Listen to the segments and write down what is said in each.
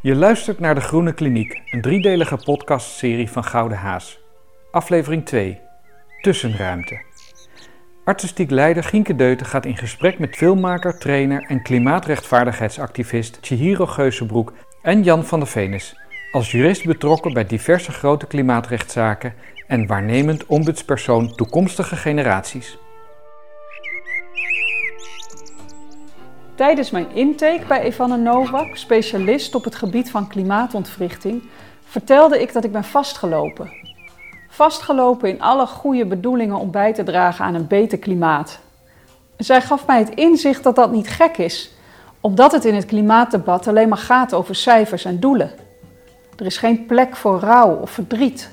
Je luistert naar De Groene Kliniek, een driedelige podcastserie van Gouden Haas. Aflevering 2, Tussenruimte. Artistiek leider Gienke Deuten gaat in gesprek met filmmaker, trainer en klimaatrechtvaardigheidsactivist Chihiro Geuzenbroek en Jan van der Venis, als jurist betrokken bij diverse grote klimaatrechtszaken en waarnemend ombudspersoon toekomstige generaties. Tijdens mijn intake bij Evanne Novak, specialist op het gebied van klimaatontwrichting, vertelde ik dat ik ben vastgelopen. Vastgelopen in alle goede bedoelingen om bij te dragen aan een beter klimaat. Zij gaf mij het inzicht dat dat niet gek is, omdat het in het klimaatdebat alleen maar gaat over cijfers en doelen. Er is geen plek voor rouw of verdriet.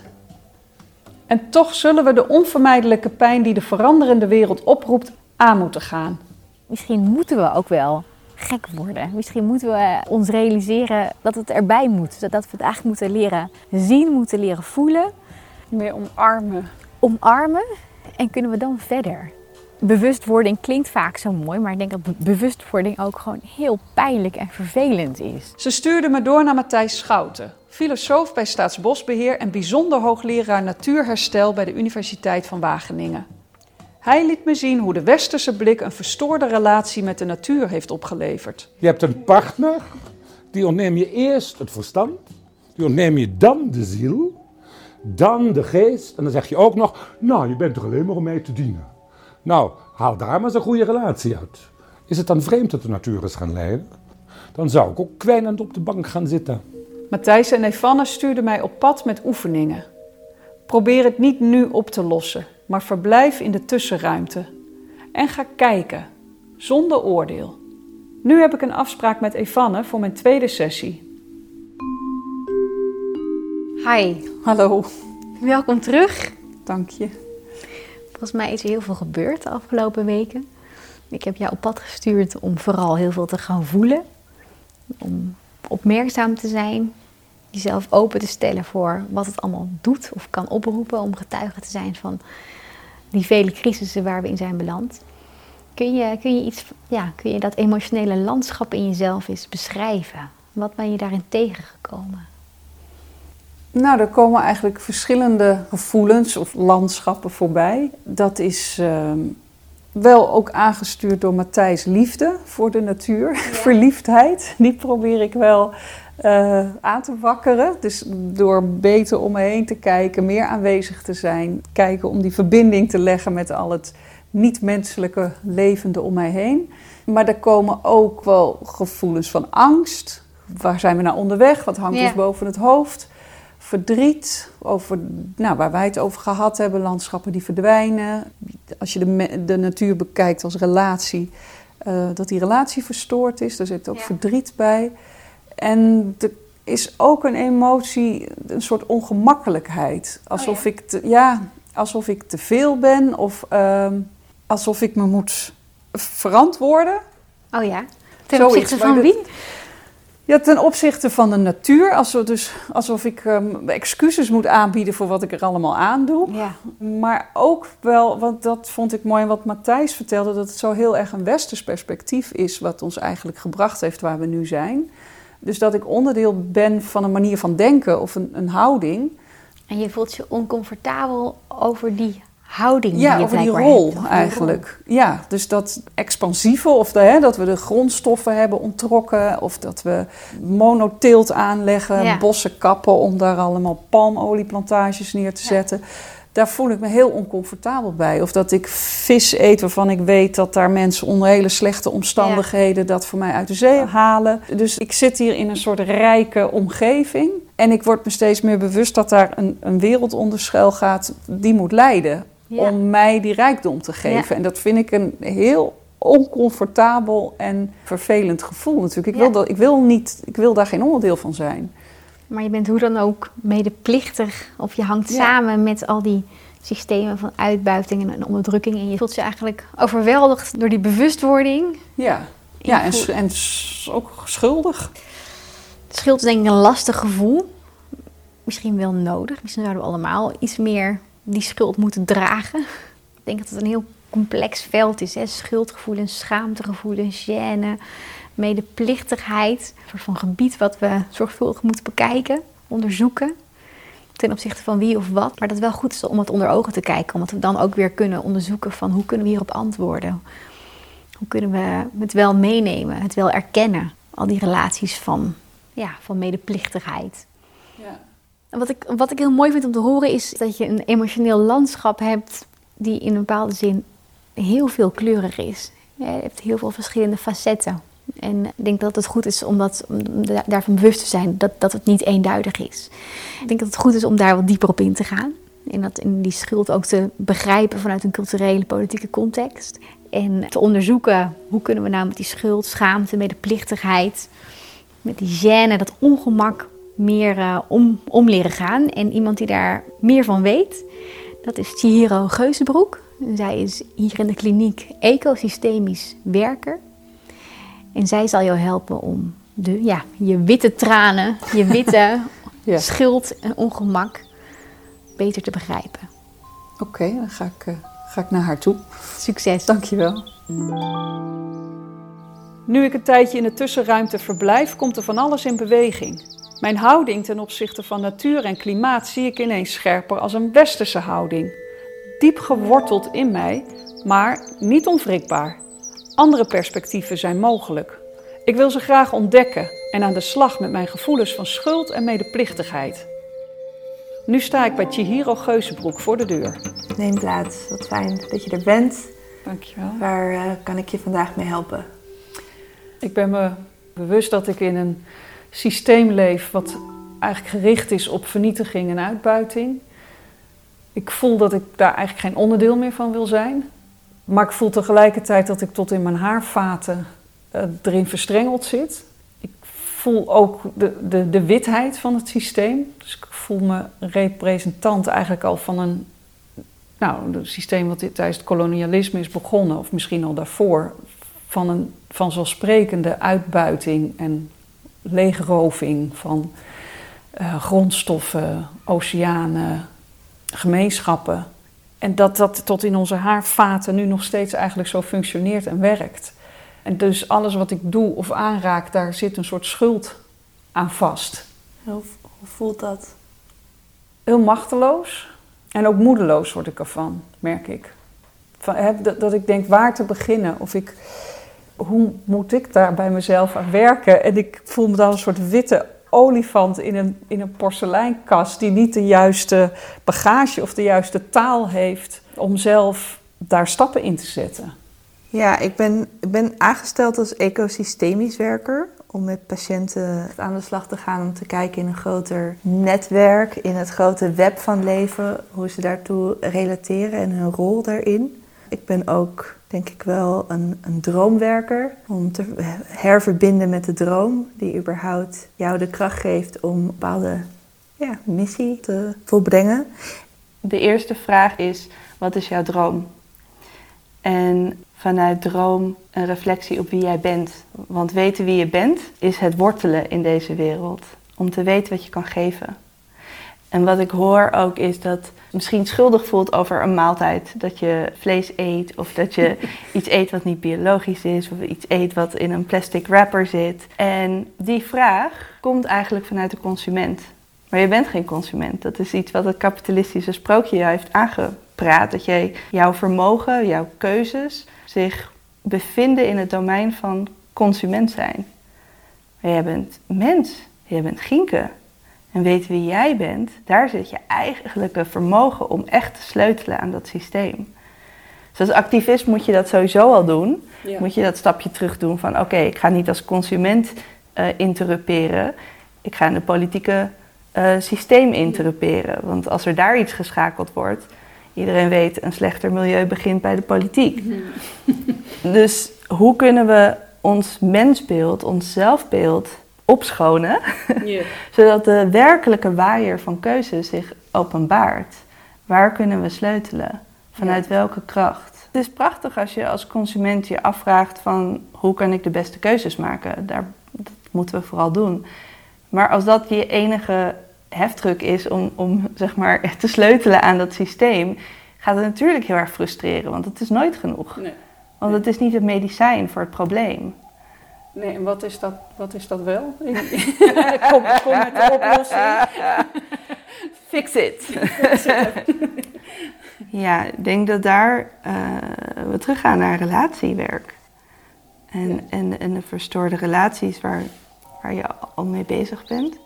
En toch zullen we de onvermijdelijke pijn die de veranderende wereld oproept aan moeten gaan. Misschien moeten we ook wel gek worden. Misschien moeten we ons realiseren dat het erbij moet. Dat we het eigenlijk moeten leren zien, moeten leren voelen. Meer omarmen. Omarmen en kunnen we dan verder. Bewustwording klinkt vaak zo mooi, maar ik denk dat bewustwording ook gewoon heel pijnlijk en vervelend is. Ze stuurde me door naar Matthijs Schouten, filosoof bij Staatsbosbeheer en bijzonder hoogleraar natuurherstel bij de Universiteit van Wageningen. Hij liet me zien hoe de westerse blik een verstoorde relatie met de natuur heeft opgeleverd. Je hebt een partner, die ontneem je eerst het verstand, die ontneem je dan de ziel, dan de geest en dan zeg je ook nog, nou je bent er alleen maar om mij te dienen. Nou, haal daar maar eens een goede relatie uit. Is het dan vreemd dat de natuur is gaan leiden? Dan zou ik ook kwijnend op de bank gaan zitten. Matthijs en Evanne stuurden mij op pad met oefeningen. Probeer het niet nu op te lossen, maar verblijf in de tussenruimte. En ga kijken, zonder oordeel. Nu heb ik een afspraak met Evanne voor mijn tweede sessie. Hi, Hallo, welkom terug. dank je. Volgens mij is er heel veel gebeurd de afgelopen weken. Ik heb jou op pad gestuurd om vooral heel veel te gaan voelen. Om opmerkzaam te zijn. Jezelf open te stellen voor wat het allemaal doet of kan oproepen. Om getuige te zijn van die vele crisissen waar we in zijn beland. Kun je, kun je, iets, ja, kun je dat emotionele landschap in jezelf eens beschrijven? Wat ben je daarin tegengekomen? Nou, er komen eigenlijk verschillende gevoelens of landschappen voorbij. Dat is ehm, wel ook aangestuurd door Matthijs liefde voor de natuur, verliefdheid. Die probeer ik wel eh, aan te wakkeren. Dus door beter om me heen te kijken, meer aanwezig te zijn, kijken om die verbinding te leggen met al het niet-menselijke levende om mij heen. Maar er komen ook wel gevoelens van angst. Waar zijn we nou onderweg? Wat hangt Ja. ons boven het hoofd? Verdriet, over, nou, waar wij het over gehad hebben, landschappen die verdwijnen. Als je de, de natuur bekijkt als relatie, eh, dat die relatie verstoord is. Daar zit ook Ja. verdriet bij. En er is ook een emotie, een soort ongemakkelijkheid. Alsof, ja. ik, te, ja, alsof ik te veel ben of ehm, alsof ik me moet verantwoorden. Oh ja, ten Zoiets, opzichte van wie? Ja, ten opzichte van de natuur, alsof, dus, alsof ik ehm, excuses moet aanbieden voor wat ik er allemaal aan doe. Ja. Maar ook wel, want dat vond ik mooi wat Matthijs vertelde, dat het zo heel erg een westers perspectief is wat ons eigenlijk gebracht heeft waar we nu zijn. Dus dat ik onderdeel ben van een manier van denken of een, een houding. En je voelt je oncomfortabel over die houding die Ja, je over die rol hebt, die eigenlijk. Ja, dus dat expansieve of de, hè, dat we de grondstoffen hebben onttrokken of dat we monoteelt aanleggen, Ja. bossen kappen om daar allemaal palmolieplantages neer te Ja. zetten. Daar voel ik me heel oncomfortabel bij. Of dat ik vis eet waarvan ik weet dat daar mensen onder hele slechte omstandigheden dat voor mij uit de zee halen. Dus ik zit hier in een soort rijke omgeving. En ik word me steeds meer bewust dat daar een, een wereld onder schuil gaat die moet leiden Ja. om mij die rijkdom te geven. Ja. En dat vind ik een heel oncomfortabel en vervelend gevoel natuurlijk. Ik, wil, dat, ik, wil, niet, ik wil daar geen onderdeel van zijn. Maar je bent hoe dan ook medeplichtig of je hangt Ja. samen met al die systemen van uitbuiting en onderdrukking. En je voelt je eigenlijk overweldigd door die bewustwording. Ja, ja en, en ook schuldig. Schuld is denk ik een lastig gevoel. Misschien wel nodig. Misschien zouden we allemaal iets meer die schuld moeten dragen. Ik denk dat het een heel complex veld is. Hè? Schuldgevoelens, schaamtegevoelens, gêne, medeplichtigheid. Een soort van gebied wat we zorgvuldig moeten bekijken, onderzoeken. Ten opzichte van wie of wat. Maar dat wel goed is om het onder ogen te kijken. Omdat we dan ook weer kunnen onderzoeken van hoe kunnen we hierop antwoorden. Hoe kunnen we het wel meenemen, het wel erkennen. Al die relaties van, ja, van medeplichtigheid. Ja. Wat ik, wat ik heel mooi vind om te horen is dat je een emotioneel landschap hebt die in een bepaalde zin heel veel kleurig is. Je hebt heel veel verschillende facetten. En ik denk dat het goed is om, om da- daarvan bewust te zijn dat, dat het niet eenduidig is. Ik denk dat het goed is om daar wat dieper op in te gaan. En dat in die schuld ook te begrijpen vanuit een culturele, politieke context. En te onderzoeken hoe kunnen we nou met die schuld, schaamte, medeplichtigheid, met die gêne, dat ongemak meer eh, om, om leren gaan. En iemand die daar meer van weet, dat is Chihiro Geuzenbroek. En Zij is hier in de kliniek ecosystemisch werker. En zij zal jou helpen om de, ja, je witte tranen, je witte Ja. schuld en ongemak beter te begrijpen. Oké, dan ga ik, eh, ga ik naar haar toe. Succes! Dankjewel. Nu ik een tijdje in de tussenruimte verblijf, komt er van alles in beweging. Mijn houding ten opzichte van natuur en klimaat zie ik ineens scherper als een westerse houding. Diep geworteld in mij, maar niet onwrikbaar. Andere perspectieven zijn mogelijk. Ik wil ze graag ontdekken en aan de slag met mijn gevoelens van schuld en medeplichtigheid. Nu sta ik bij Chihiro Geuzenbroek voor de deur. Neem plaats. Wat fijn dat je er bent. Dankjewel. Waar eh, kan ik je vandaag mee helpen? Ik ben me bewust dat ik in een systeem leef wat eigenlijk gericht is op vernietiging en uitbuiting. Ik voel dat ik daar eigenlijk geen onderdeel meer van wil zijn. Maar ik voel tegelijkertijd dat ik tot in mijn haarvaten eh, erin verstrengeld zit. Ik voel ook de, de, de witheid van het systeem. Dus ik voel me representant eigenlijk al van een nou, systeem wat tijdens het kolonialisme is begonnen, of misschien al daarvoor, van een vanzelfsprekende uitbuiting en leegroving van eh, grondstoffen, oceanen, gemeenschappen. En dat dat tot in onze haarvaten nu nog steeds eigenlijk zo functioneert en werkt. En dus alles wat ik doe of aanraak, daar zit een soort schuld aan vast. Hoe, hoe voelt dat? Heel machteloos en ook moedeloos word ik ervan, merk ik. Van, hè, dat, dat ik denk waar te beginnen of ik, hoe moet ik daar bij mezelf aan werken? En ik voel me dan een soort witte olifant in een, in een porseleinkast die niet de juiste bagage of de juiste taal heeft om zelf daar stappen in te zetten. Ja, ik ben, ik ben aangesteld als ecosystemisch werker om met patiënten aan de slag te gaan om te kijken in een groter netwerk, in het grote web van leven, hoe ze daartoe relateren en hun rol daarin. Ik ben ook, denk ik wel, een, een droomwerker om te herverbinden met de droom die überhaupt jou de kracht geeft om een bepaalde ja, missie te volbrengen. De eerste vraag is: wat is jouw droom? En vanuit droom een reflectie op wie jij bent. Want weten wie je bent is het wortelen in deze wereld. Om te weten wat je kan geven. En wat ik hoor ook is dat misschien schuldig voelt over een maaltijd. Dat je vlees eet of dat je iets eet wat niet biologisch is. Of iets eet wat in een plastic wrapper zit. En die vraag komt eigenlijk vanuit de consument. Maar je bent geen consument. Dat is iets wat het kapitalistische sprookje jou heeft aangepraat. Dat jij, jouw vermogen, jouw keuzes zich bevinden in het domein van consument zijn. Maar jij bent mens. Jij bent Gienke. En weten wie jij bent, daar zit je eigenlijke vermogen om echt te sleutelen aan dat systeem. Dus als activist moet je dat sowieso al doen. Ja. Moet je dat stapje terug doen van oké, ik ga niet als consument eh interruperen. Ik ga in het politieke eh, systeem interruperen. Want als er daar iets geschakeld wordt, iedereen weet, een slechter milieu begint bij de politiek. dus hoe kunnen we ons mensbeeld, ons zelfbeeld opschonen, zodat de werkelijke waaier van keuze zich openbaart? Waar kunnen we sleutelen? Vanuit welke kracht? Het is prachtig als je als consument je afvraagt van hoe kan ik de beste keuzes maken? Daar, dat moeten we vooral doen. Maar als dat je enige heftruck is om, om zeg maar, te sleutelen aan dat systeem, gaat het natuurlijk heel erg frustreren, want het is nooit genoeg. Nee. Want het is niet het medicijn voor het probleem. Nee, en wat is dat, wat is dat wel? kom, kom met de oplossing. Fix it. ja, ik denk dat daar eh, we teruggaan naar relatiewerk. En, en, en de verstoorde relaties waar, waar je al mee bezig bent.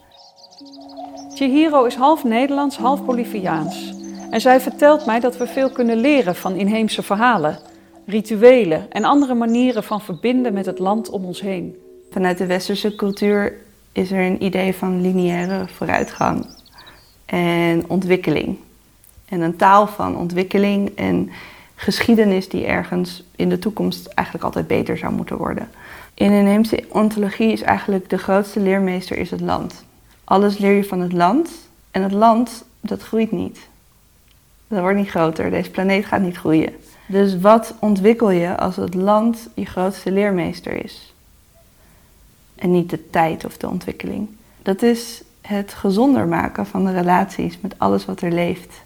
Chihiro is half Nederlands, half Boliviaans. En zij vertelt mij dat we veel kunnen leren van inheemse verhalen, rituelen en andere manieren van verbinden met het land om ons heen. Vanuit de westerse cultuur is er een idee van lineaire vooruitgang en ontwikkeling. En een taal van ontwikkeling en geschiedenis die ergens in de toekomst eigenlijk altijd beter zou moeten worden. In inheemse ontologie is eigenlijk de grootste leermeester is het land. Alles leer je van het land en het land dat groeit niet. Dat wordt niet groter, deze planeet gaat niet groeien. Dus wat ontwikkel je als het land je grootste leermeester is? En niet de tijd of de ontwikkeling. Dat is het gezonder maken van de relaties met alles wat er leeft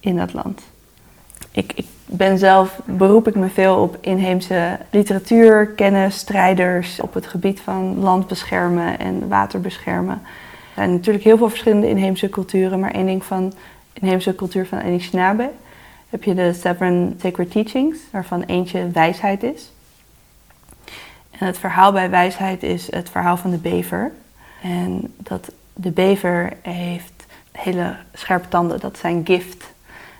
in dat land. Ik, ik ben zelf, beroep ik me veel op inheemse literatuur, kennis, strijders op het gebied van land beschermen en water beschermen. Er zijn natuurlijk heel veel verschillende inheemse culturen, maar één ding van inheemse cultuur van Anishinaabe heb je de Seven Sacred Teachings, waarvan eentje wijsheid is. En het verhaal bij wijsheid is het verhaal van de bever. En dat de bever heeft hele scherpe tanden, dat zijn gift.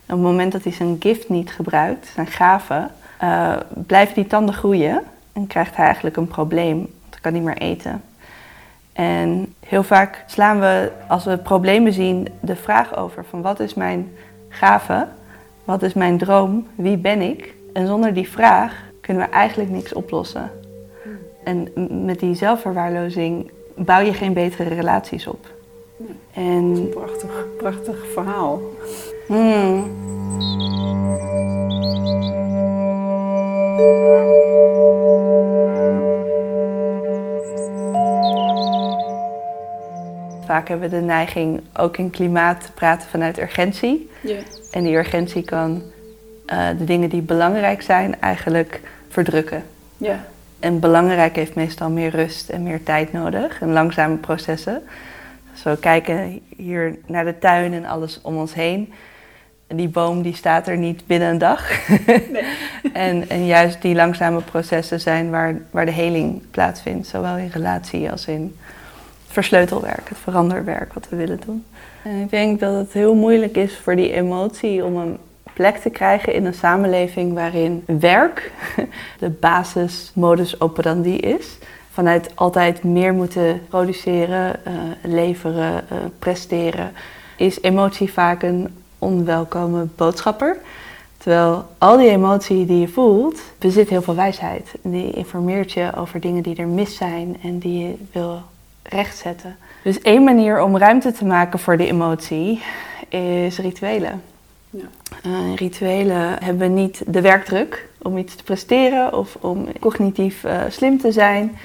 En op het moment dat hij zijn gift niet gebruikt, zijn gave, uh, blijven die tanden groeien en krijgt hij eigenlijk een probleem, want hij kan niet meer eten. En heel vaak slaan we, als we problemen zien, de vraag over van wat is mijn gave, wat is mijn droom, wie ben ik? En zonder die vraag kunnen we eigenlijk niks oplossen. En met die zelfverwaarlozing bouw je geen betere relaties op. En... Prachtig, prachtig verhaal. Hmm. Vaak hebben we de neiging ook in klimaat te praten vanuit urgentie. Ja. En die urgentie kan uh, de dingen die belangrijk zijn eigenlijk verdrukken. Ja. En belangrijk heeft meestal meer rust en meer tijd nodig en langzame processen. Als we kijken hier naar de tuin en alles om ons heen. Die boom die staat er niet binnen een dag. Nee. en, en juist die langzame processen zijn waar, waar de heling plaatsvindt. Zowel in relatie als in versleutelwerk, het veranderwerk wat we willen doen. En ik denk dat het heel moeilijk is voor die emotie om een plek te krijgen in een samenleving waarin werk de basismodus operandi is. Vanuit altijd meer moeten produceren, uh, leveren, uh, presteren, is emotie vaak een onwelkome boodschapper. Terwijl al die emotie die je voelt, bezit heel veel wijsheid. Die informeert je over dingen die er mis zijn en die je wil rechtzetten. Dus één manier om ruimte te maken voor die emotie is rituelen. Ja. Uh, rituelen hebben niet de werkdruk om iets te presteren of om cognitief uh, slim te zijn.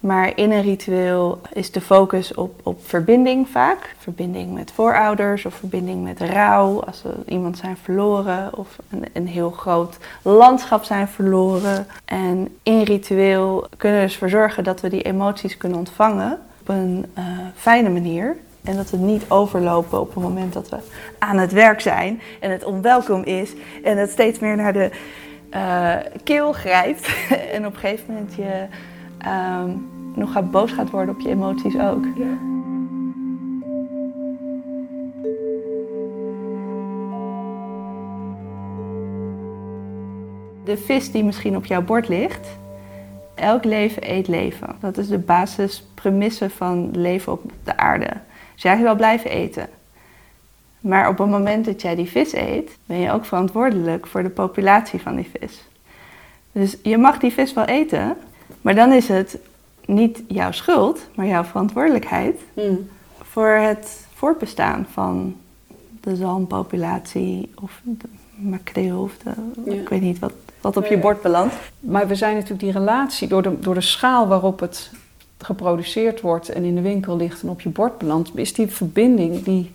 Maar in een ritueel is de focus op, op verbinding vaak. Verbinding met voorouders of verbinding met rouw als we iemand zijn verloren of een, een heel groot landschap zijn verloren. En in ritueel kunnen we dus voor zorgen dat we die emoties kunnen ontvangen op een uh, fijne manier. En dat we niet overlopen op het moment dat we aan het werk zijn en het onwelkom is en het steeds meer naar de uh, keel grijpt. en op een gegeven moment je um, nog gaat boos gaat worden op je emoties ook. Ja. De vis die misschien op jouw bord ligt, elk leven eet leven. Dat is de basispremisse van leven op de aarde. Dus jij wel blijven eten. Maar op het moment dat jij die vis eet, ben je ook verantwoordelijk voor de populatie van die vis. Dus je mag die vis wel eten, maar dan is het niet jouw schuld, maar jouw verantwoordelijkheid hmm. voor het voortbestaan van de zalmpopulatie of de makreel of de, ik weet niet wat, wat op je bord belandt. Maar we zijn natuurlijk die relatie, door de, door de schaal waarop het geproduceerd wordt en in de winkel ligt en op je bord belandt, is die verbinding, die,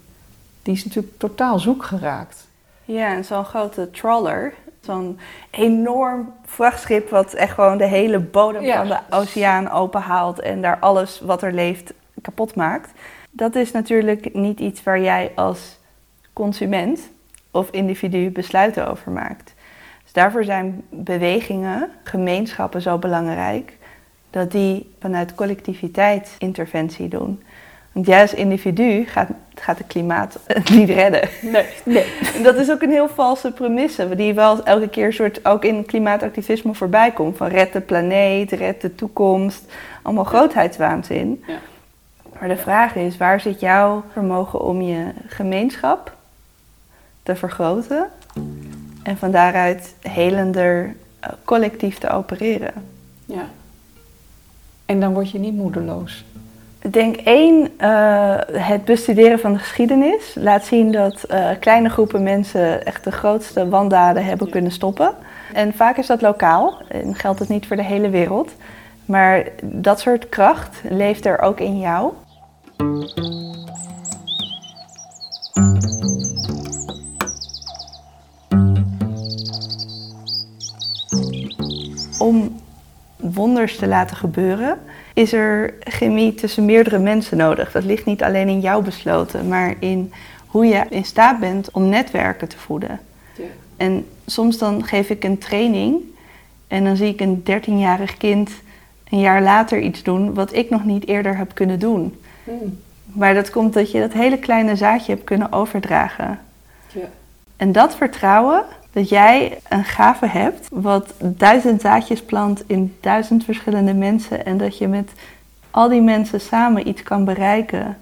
die is natuurlijk totaal zoek geraakt. Ja, en zo'n grote trawler Zo'n enorm vrachtschip wat echt gewoon de hele bodem Ja. van de oceaan openhaalt en daar alles wat er leeft kapot maakt. Dat is natuurlijk niet iets waar jij als consument of individu besluiten over maakt. Daarvoor zijn bewegingen, gemeenschappen zo belangrijk dat die vanuit collectiviteit interventie doen. Want jij als individu gaat, gaat het klimaat niet redden. Nee, nee. Dat is ook een heel valse premisse, die wel elke keer soort ook in klimaatactivisme voorbij komt. Van red de planeet, red de toekomst, allemaal grootheidswaanzin. Ja. Maar de vraag is, waar zit jouw vermogen om je gemeenschap te vergroten en van daaruit helender eh, collectief te opereren? Ja. En dan word je niet moedeloos. Ik denk één, eh, het bestuderen van de geschiedenis laat zien dat eh, kleine groepen mensen echt de grootste wandaden hebben kunnen stoppen. En vaak is dat lokaal en geldt het niet voor de hele wereld. Maar dat soort kracht leeft er ook in jou. Wonders te laten gebeuren, is er chemie tussen meerdere mensen nodig. Dat ligt niet alleen in jou besloten, maar in hoe je in staat bent om netwerken te voeden. Ja. En soms dan geef ik een training en dan zie ik een 13-jarig kind een jaar later iets doen wat ik nog niet eerder heb kunnen doen. Maar dat komt dat je dat hele kleine zaadje hebt kunnen overdragen. Ja. En dat vertrouwen, dat jij een gave hebt, wat duizend zaadjes plant in duizend verschillende mensen. En dat je met al die mensen samen iets kan bereiken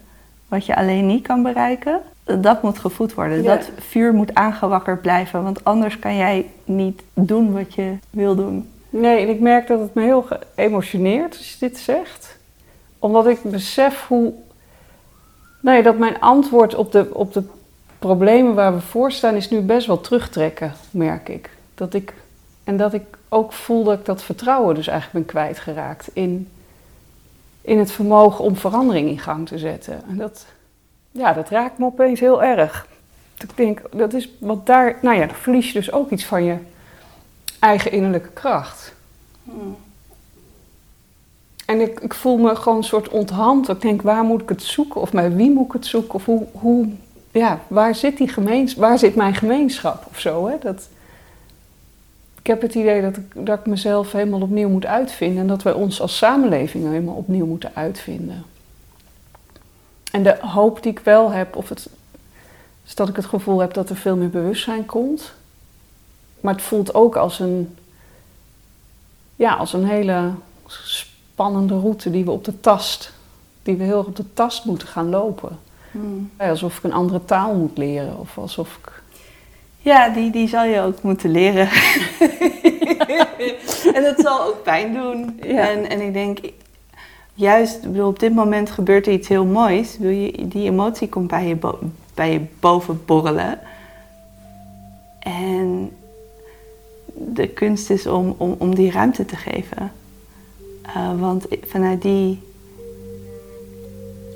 wat je alleen niet kan bereiken. Dat moet gevoed worden. Ja. Dat vuur moet aangewakkerd blijven, want anders kan jij niet doen wat je wil doen. Nee, en ik merk dat het me heel geëmotioneerd als je dit zegt. Omdat ik besef hoe... Nee, dat mijn antwoord op de, op de problemen waar we voor staan is nu best wel terugtrekken, merk ik. Dat ik. En dat ik ook voel dat ik dat vertrouwen dus eigenlijk ben kwijtgeraakt in, in het vermogen om verandering in gang te zetten. En dat, ja, dat raakt me opeens heel erg. Ik denk, dat is wat daar, nou ja, dan verlies je dus ook iets van je eigen innerlijke kracht. En ik, ik voel me gewoon een soort onthand. Ik denk, waar moet ik het zoeken? Of bij wie moet ik het zoeken? Of hoe, hoe ja, waar zit die gemeens, waar zit mijn gemeenschap of zo? Hè? Dat, ik heb het idee dat ik, dat ik mezelf helemaal opnieuw moet uitvinden. En dat wij ons als samenleving helemaal opnieuw moeten uitvinden. En de hoop die ik wel heb, of het, is dat ik het gevoel heb dat er veel meer bewustzijn komt. Maar het voelt ook als een, ja, als een hele spannende route die we op de tast, die we heel op de tast moeten gaan lopen. Ja, alsof ik een andere taal moet leren of alsof ik. Ja, die, die zal je ook moeten leren. en dat zal ook pijn doen. Ja. En, en ik denk, juist bedoel, op dit moment gebeurt er iets heel moois. Wil je, die emotie komt bij je, bo- bij je boven borrelen. En de kunst is om, om, om die ruimte te geven. Eh, want vanuit die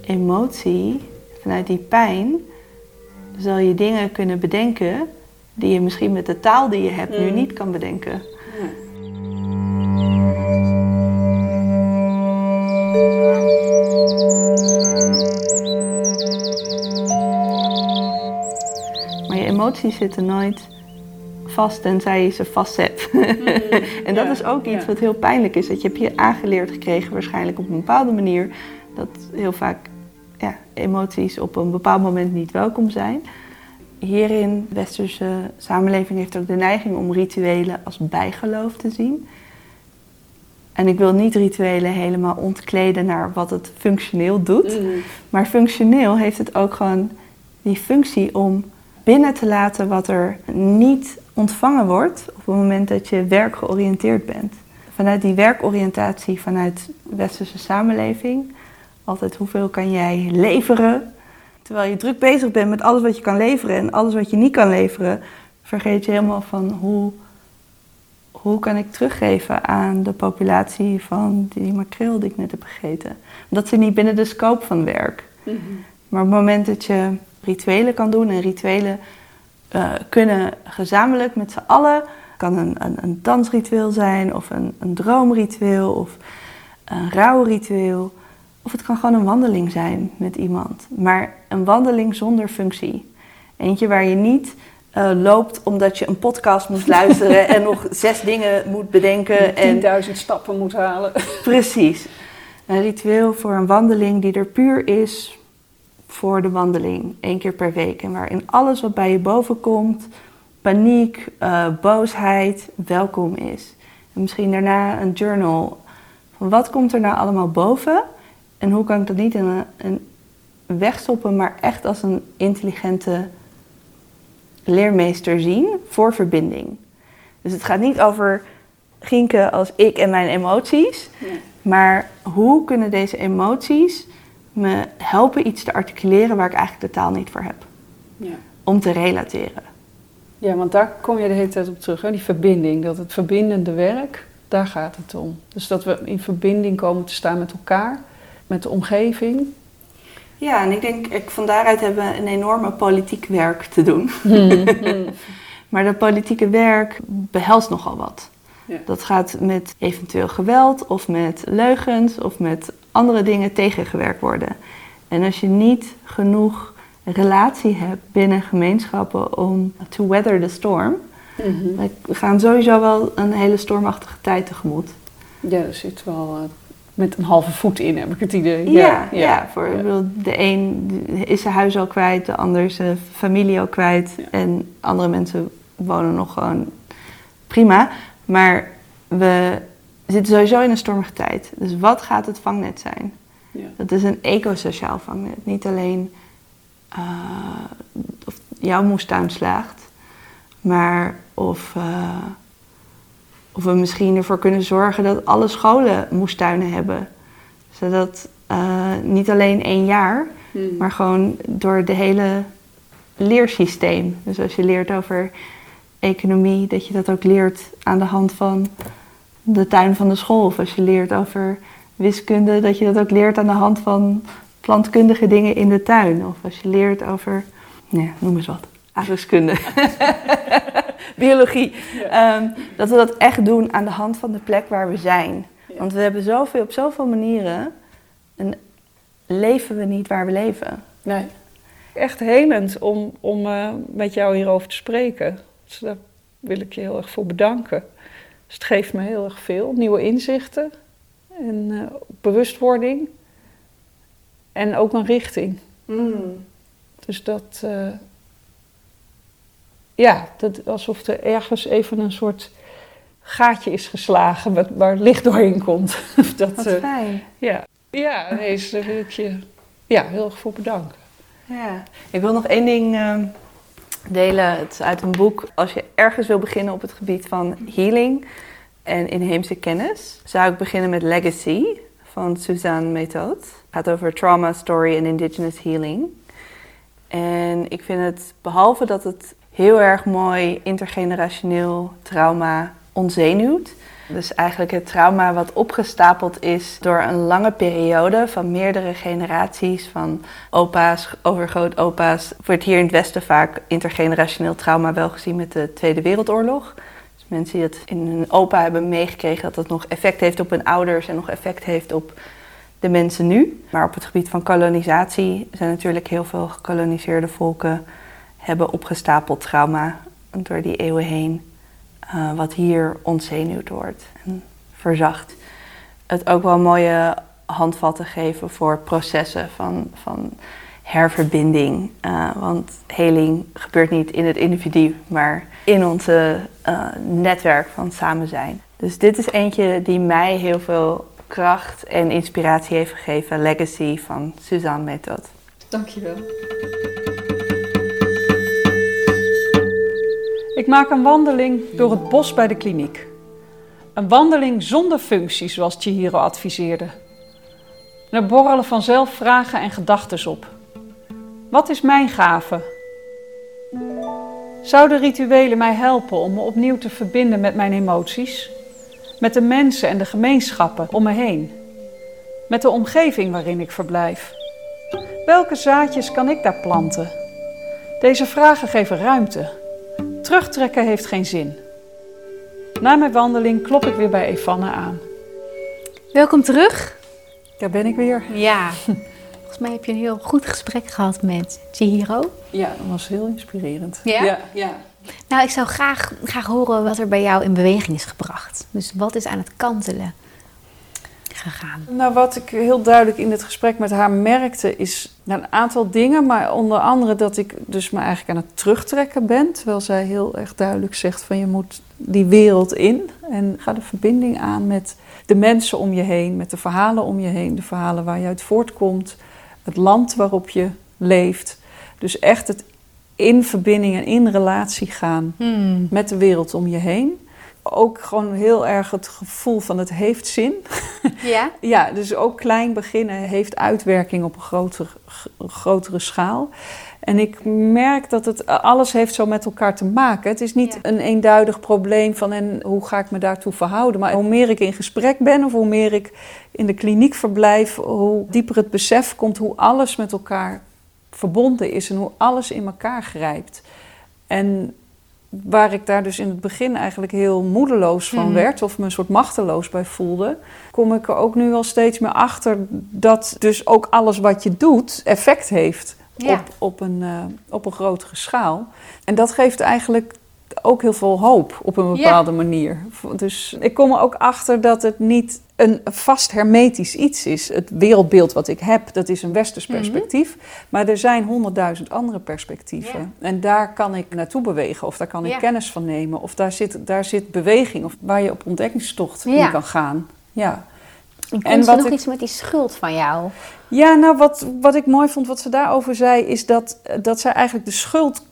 emotie, vanuit die pijn, zal je dingen kunnen bedenken die je misschien met de taal die je hebt nu niet kan bedenken. Maar je emoties zitten nooit vast tenzij je ze vastzet. en dat ja, is ook iets ja. wat heel pijnlijk is. Dat je hebt je aangeleerd gekregen waarschijnlijk op een bepaalde manier. Dat heel vaak emoties op een bepaald moment niet welkom zijn. Hierin, de westerse samenleving heeft ook de neiging om rituelen als bijgeloof te zien. En ik wil niet rituelen helemaal ontkleden naar wat het functioneel doet. Maar functioneel heeft het ook gewoon die functie om binnen te laten wat er niet ontvangen wordt op het moment dat je werkgeoriënteerd bent. Vanuit die werkoriëntatie, vanuit de westerse samenleving, altijd hoeveel kan jij leveren? Terwijl je druk bezig bent met alles wat je kan leveren en alles wat je niet kan leveren, vergeet je helemaal van hoe, hoe kan ik teruggeven aan de populatie van die makreel die ik net heb gegeten. Dat zit niet binnen de scope van werk. Maar op het moment dat je rituelen kan doen en rituelen eh, kunnen gezamenlijk met z'n allen kan een, een, een dansritueel zijn, of een, een droomritueel, of een rouwritueel. Of het kan gewoon een wandeling zijn met iemand. Maar een wandeling zonder functie. Eentje waar je niet uh, loopt omdat je een podcast moet luisteren en nog zes dingen moet bedenken. En 10.000 stappen moet halen. Precies. Een ritueel voor een wandeling die er puur is voor de wandeling, één keer per week. En waarin alles wat bij je boven komt, paniek, uh, boosheid, welkom is. En misschien daarna een journal. Van wat komt er nou allemaal boven? En hoe kan ik dat niet in een, een wegstoppen, maar echt als een intelligente leermeester zien voor verbinding. Dus het gaat niet over Gienke als ik en mijn emoties, maar hoe kunnen deze emoties me helpen iets te articuleren waar ik eigenlijk de taal niet voor heb. Ja. Om te relateren. Ja, want daar kom je de hele tijd op terug, hè? die verbinding. Dat het verbindende werk, daar gaat het om. Dus dat we in verbinding komen te staan met elkaar, met de omgeving. Ja, en ik denk, ik, van daaruit hebben we een enorme politiek werk te doen. Hmm, hmm. maar dat politieke werk behelst nogal wat. Ja. Dat gaat met eventueel geweld of met leugens of met andere dingen tegengewerkt worden. En als je niet genoeg relatie hebt binnen gemeenschappen om to weather the storm, mm we gaan sowieso wel een hele stormachtige tijd tegemoet. Ja, er zit wel uh, met een halve voet in, heb ik het idee. Ja, ja, ja. voor de een is zijn huis al kwijt, de ander zijn familie al kwijt en andere mensen wonen nog gewoon prima. Maar we zitten sowieso in een stormige tijd. Dus wat gaat het vangnet zijn? Ja. Dat is een ecosociaal vangnet. Niet alleen uh, of jouw moestuin slaagt, maar of, uh, of we misschien ervoor kunnen zorgen dat alle scholen moestuinen hebben. Zodat uh, niet alleen één jaar, hmm. maar gewoon door de hele leersysteem. Dus als je leert over economie, dat je dat ook leert aan de hand van de tuin van de school. Of als je leert over wiskunde, dat je dat ook leert aan de hand van plantkundige dingen in de tuin. Of als je leert over, nee, noem eens wat, aardrijkskunde, biologie. Ehm, dat we dat echt doen aan de hand van de plek waar we zijn. Want we hebben zoveel, op zoveel manieren en leven we niet waar we leven. Nee. Echt helend om, om uh, met jou hierover te spreken. Dus daar wil ik je heel erg voor bedanken. Dus het geeft me heel erg veel. Nieuwe inzichten en uh, bewustwording. En ook een richting. Mm. Dus dat, uh, ja, dat, alsof er ergens even een soort gaatje is geslagen waar, waar licht doorheen komt. dat, Wat uh, fijn. Ja, ja nee, daar wil ik je ja, heel erg voor bedanken. Ja, ik wil nog één ding ehm, delen. Het is uit een boek. Als je ergens wil beginnen op het gebied van healing en inheemse kennis, zou ik beginnen met Legacy van Suzanne Method. Het gaat over trauma, story en indigenous healing. En ik vind het, behalve dat het heel erg mooi intergenerationeel trauma ontzenuwt. Dus eigenlijk het trauma wat opgestapeld is door een lange periode van meerdere generaties, van opa's, overgrootopa's. Wordt hier in het Westen vaak intergenerationeel trauma wel gezien met de Tweede Wereldoorlog. Dus mensen die het in hun opa hebben meegekregen, dat dat nog effect heeft op hun ouders en nog effect heeft op de mensen nu. Maar op het gebied van kolonisatie zijn natuurlijk heel veel gekoloniseerde volken hebben opgestapeld trauma door die eeuwen heen. Uh, wat hier ontzenuwd wordt en verzacht. Het ook wel mooie handvatten geven voor processen van, van herverbinding. Uh, want heling gebeurt niet in het individu, maar in ons uh, netwerk van samen zijn. Dus dit is eentje die mij heel veel kracht en inspiratie heeft gegeven. Legacy van Suzanne Method. Dankjewel. Ik maak een wandeling door het bos bij de kliniek. Een wandeling zonder functie, zoals Chihiro adviseerde. er borrelen vanzelf vragen en gedachten op. Wat is mijn gave? Zouden rituelen mij helpen om me opnieuw te verbinden met mijn emoties? Met de mensen en de gemeenschappen om me heen? Met de omgeving waarin ik verblijf? Welke zaadjes kan ik daar planten? Deze vragen geven ruimte Terugtrekken heeft geen zin. Na mijn wandeling klop ik weer bij Evanne aan. Welkom terug. Daar ben ik weer. Ja, volgens mij heb je een heel goed gesprek gehad met Chihiro. Ja, dat was heel inspirerend. Ja? ja, ja. Nou, ik zou graag, graag horen wat er bij jou in beweging is gebracht. Dus wat is aan het kantelen gegaan? Nou, wat ik heel duidelijk in het gesprek met haar merkte, is nou, een aantal dingen. Maar onder andere dat ik dus me eigenlijk aan het terugtrekken ben. Terwijl zij heel erg duidelijk zegt van je moet die wereld in. En ga de verbinding aan met de mensen om je heen, met de verhalen om je heen. De verhalen waar je uit voortkomt. Het land waarop je leeft. Dus echt het in verbinding en in relatie gaan met de wereld om je heen. Ook gewoon heel erg het gevoel van het heeft zin. Ja? Ja, dus ook klein beginnen heeft uitwerking op een grotere, grotere schaal. En ik merk dat het alles heeft zo met elkaar te maken. Het is niet Ja. een eenduidig probleem van en hoe ga ik me daartoe verhouden. Maar hoe meer ik in gesprek ben of hoe meer ik in de kliniek verblijf, hoe dieper het besef komt hoe alles met elkaar verbonden is en hoe alles in elkaar grijpt. En waar ik daar dus in het begin eigenlijk heel moedeloos van Mhm. werd of me een soort machteloos bij voelde, kom ik er ook nu wel steeds meer achter dat dus ook alles wat je doet effect heeft Ja. op, op, een, eh, op een grotere schaal. En dat geeft eigenlijk ook heel veel hoop op een bepaalde manier. Dus ik kom er ook achter dat het niet een vast hermetisch iets is. Het wereldbeeld wat ik heb, dat is een westers Mhm. perspectief. Maar er zijn honderdduizend andere perspectieven. En daar kan ik naartoe bewegen of daar kan ik kennis van nemen. Of daar zit, daar zit beweging of waar je op ontdekkingstocht in kan gaan. Ja. En wat nog ik- iets met die schuld van jou? Ja, nou, wat, wat ik mooi vond wat ze daarover zei, is dat, dat zij eigenlijk de schuld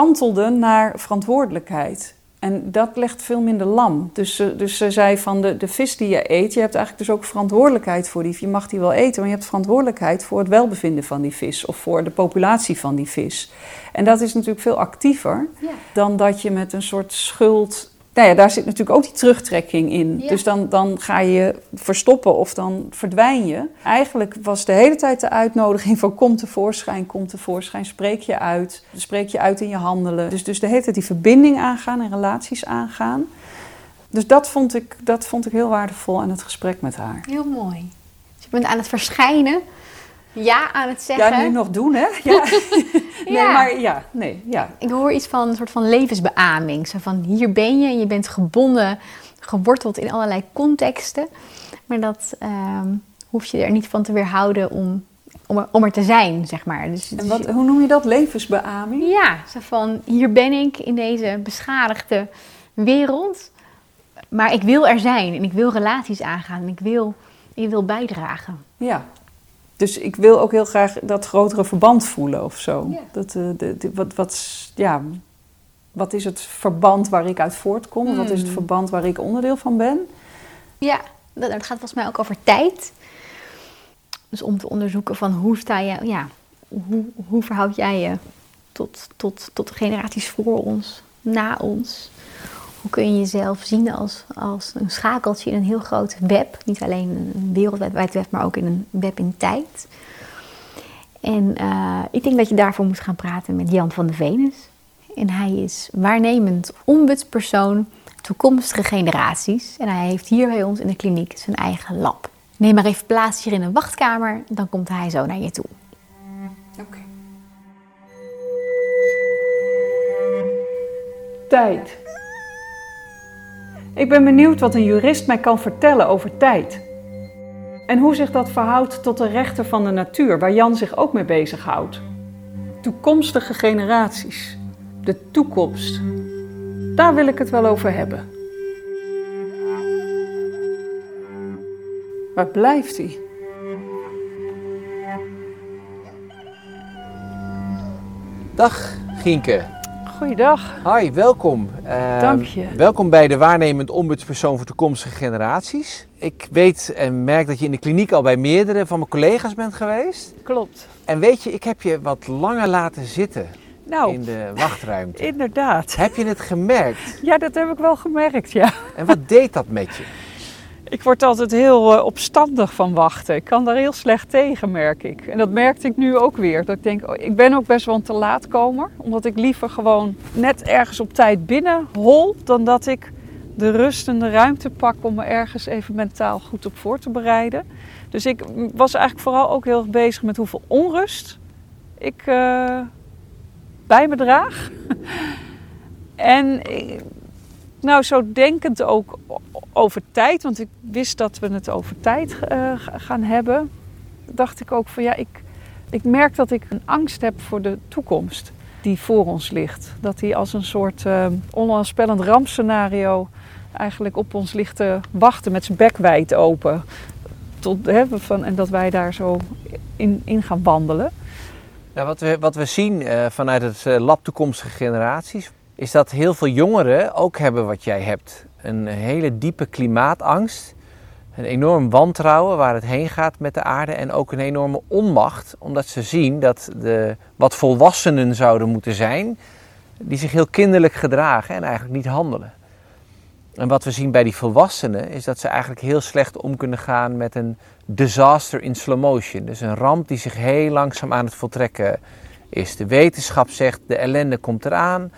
kantelde naar verantwoordelijkheid. En dat legt veel minder lam. Dus, ze- dus ze zei van de, de vis die je eet, je hebt eigenlijk dus ook verantwoordelijkheid voor die. Je mag die wel eten, maar je hebt verantwoordelijkheid voor het welbevinden van die vis of voor de populatie van die vis. En dat is natuurlijk veel actiever Ja. dan dat je met een soort schuld. Nou ja, daar zit natuurlijk ook die terugtrekking in. Ja. Dus dan, dan ga je je verstoppen of dan verdwijn je. Eigenlijk was de hele tijd de uitnodiging van kom tevoorschijn, kom tevoorschijn, spreek je uit. Spreek je uit in je handelen. Dus, dus de hele tijd die verbinding aangaan en relaties aangaan. Dus dat vond ik, dat vond ik heel waardevol aan het gesprek met haar. Heel mooi. Dus je bent aan het verschijnen. Ja, aan het zeggen. Ja, nu nog doen, hè? Ja. nee, Ja. maar ja, nee, ja. Ik hoor iets van een soort van levensbeaming. Zo van hier ben je en je bent gebonden, geworteld in allerlei contexten. Maar dat ehm, hoef je er niet van te weerhouden om, om, er, om er te zijn, zeg maar. Dus, En wat, hoe noem je dat? Levensbeaming? Ja, zo van hier ben ik in deze beschadigde wereld. Maar ik wil er zijn en ik wil relaties aangaan en ik wil, ik wil bijdragen. Ja. Dus ik wil ook heel graag dat grotere verband voelen of zo. Ja. Dat, eh, de, de- wat, wat, ja, wat is het verband waar ik uit voortkom? Wat is het Hmm. verband waar ik onderdeel van ben? Ja, dat, dat gaat volgens mij ook over tijd. Dus om te onderzoeken van hoe sta je, ja, hoe, hoe verhoud jij je tot, tot, tot de generaties voor ons, na ons? Hoe kun je jezelf zien als, als een schakeltje in een heel groot web? Niet alleen een wereldwijd web, maar ook in een web in tijd. En eh, ik denk dat je daarvoor moet gaan praten met Jan van de Venus. En hij is waarnemend ombudspersoon toekomstige generaties. En hij heeft hier bij ons in de kliniek zijn eigen lab. Neem maar even plaats hier in een wachtkamer, dan komt hij zo naar je toe. Oké. Tijd. Ik ben benieuwd wat een jurist mij kan vertellen over tijd. En hoe zich dat verhoudt tot de rechten van de natuur, waar Jan zich ook mee bezighoudt. Toekomstige generaties. De toekomst. Daar wil ik het wel over hebben. Waar blijft hij? Dag Gienke. Goeiedag. Hi, welkom. Eh, Dank je. Welkom bij de waarnemend ombudspersoon voor toekomstige generaties. Ik weet en merk dat je in de kliniek al bij meerdere van mijn collega's bent geweest. Klopt. En weet je, ik heb je wat langer laten zitten Nou, in de wachtruimte. inderdaad. Heb je het gemerkt? Ja, dat heb ik wel gemerkt, ja. En wat deed dat met je? Ik word altijd heel eh, opstandig van wachten. Ik kan daar heel slecht tegen, merk ik. En dat merkte ik nu ook weer. Dat ik denk, oh, ik ben ook best wel een te laatkomer. Omdat ik liever gewoon net ergens op tijd binnen hol... dan dat ik de rust en de ruimte pak om me ergens even mentaal goed op voor te bereiden. Dus ik was eigenlijk vooral ook heel erg bezig met hoeveel onrust ik uh, bij me draag. en nou, zo denkend ook over tijd, want ik wist dat we het over tijd uh, gaan hebben, dacht ik ook van ja, ik, ik merk dat ik een angst heb voor de toekomst die voor ons ligt. Dat die als een soort uh, onaanspellend rampscenario eigenlijk op ons ligt te wachten met zijn bek wijd open. Tot, hè, van, en dat wij daar zo in, in gaan wandelen. Nou, wat, we, wat we zien uh, vanuit het lab toekomstige generaties, is dat heel veel jongeren ook hebben wat jij hebt. Een hele diepe klimaatangst, een enorm wantrouwen waar het heen gaat met de aarde en ook een enorme onmacht, omdat ze zien dat de, wat volwassenen zouden moeten zijn, die zich heel kinderlijk gedragen en eigenlijk niet handelen. En wat we zien bij die volwassenen is dat ze eigenlijk heel slecht om kunnen gaan met een disaster in slow motion. Dus een ramp die zich heel langzaam aan het voltrekken is. De wetenschap zegt de ellende komt eraan.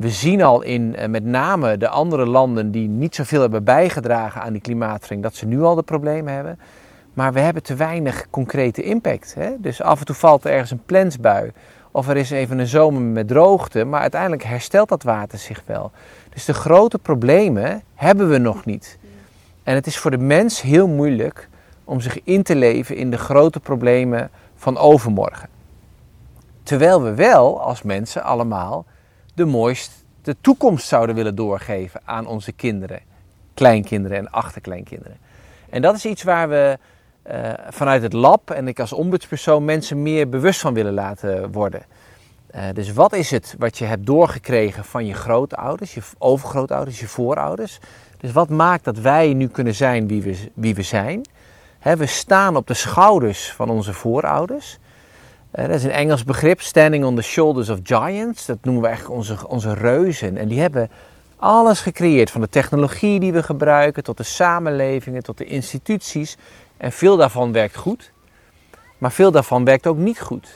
We zien al in eh, met name de andere landen die niet zoveel hebben bijgedragen aan die klimaatverandering, dat ze nu al de problemen hebben. Maar we hebben te weinig concrete impact. Hè? Dus af en toe valt er ergens een plensbui. Of er is even een zomer met droogte, maar uiteindelijk herstelt dat water zich wel. Dus de grote problemen hebben we nog niet. En het is voor de mens heel moeilijk om zich in te leven in de grote problemen van overmorgen. Terwijl we wel als mensen allemaal de mooiste toekomst zouden willen doorgeven aan onze kinderen, kleinkinderen en achterkleinkinderen. En dat is iets waar we uh, vanuit het lab en ik als ombudspersoon mensen meer bewust van willen laten worden. Uh, dus wat is het wat je hebt doorgekregen van je grootouders, je overgrootouders, je voorouders? Dus wat maakt dat wij nu kunnen zijn wie we, wie we zijn? We staan op de schouders van onze voorouders. Uh, dat is een Engels begrip, standing on the shoulders of giants. Dat noemen we eigenlijk onze, onze reuzen. En die hebben alles gecreëerd, van de technologie die we gebruiken, tot de samenlevingen, tot de instituties. En veel daarvan werkt goed, maar veel daarvan werkt ook niet goed.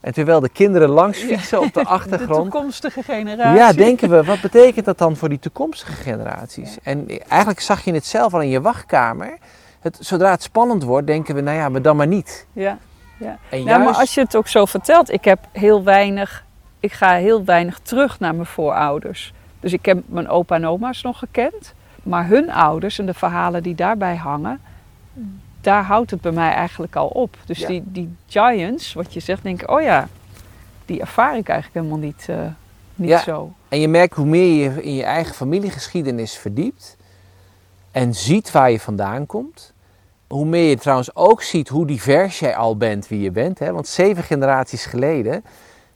En terwijl de kinderen langs fietsen op de achtergrond. De toekomstige generatie. Ja, denken we, wat betekent dat dan voor die toekomstige generaties? En eigenlijk zag je het zelf al in je wachtkamer. Het, zodra het spannend wordt, denken we, nou ja, maar dan maar niet. Ja, ja. En nou, maar als je het ook zo vertelt, ik heb heel weinig, ik ga heel weinig terug naar mijn voorouders. Dus ik heb mijn opa en oma's nog gekend. Maar hun ouders en de verhalen die daarbij hangen, daar houdt het bij mij eigenlijk al op. Dus die, die giants, wat je zegt, denk ik, oh ja, die ervaar ik eigenlijk helemaal niet, uh, niet ja. zo. En je merkt hoe meer je in je eigen familiegeschiedenis verdiept en ziet waar je vandaan komt. Hoe meer je trouwens ook ziet hoe divers jij al bent wie je bent. Hè? Want zeven generaties geleden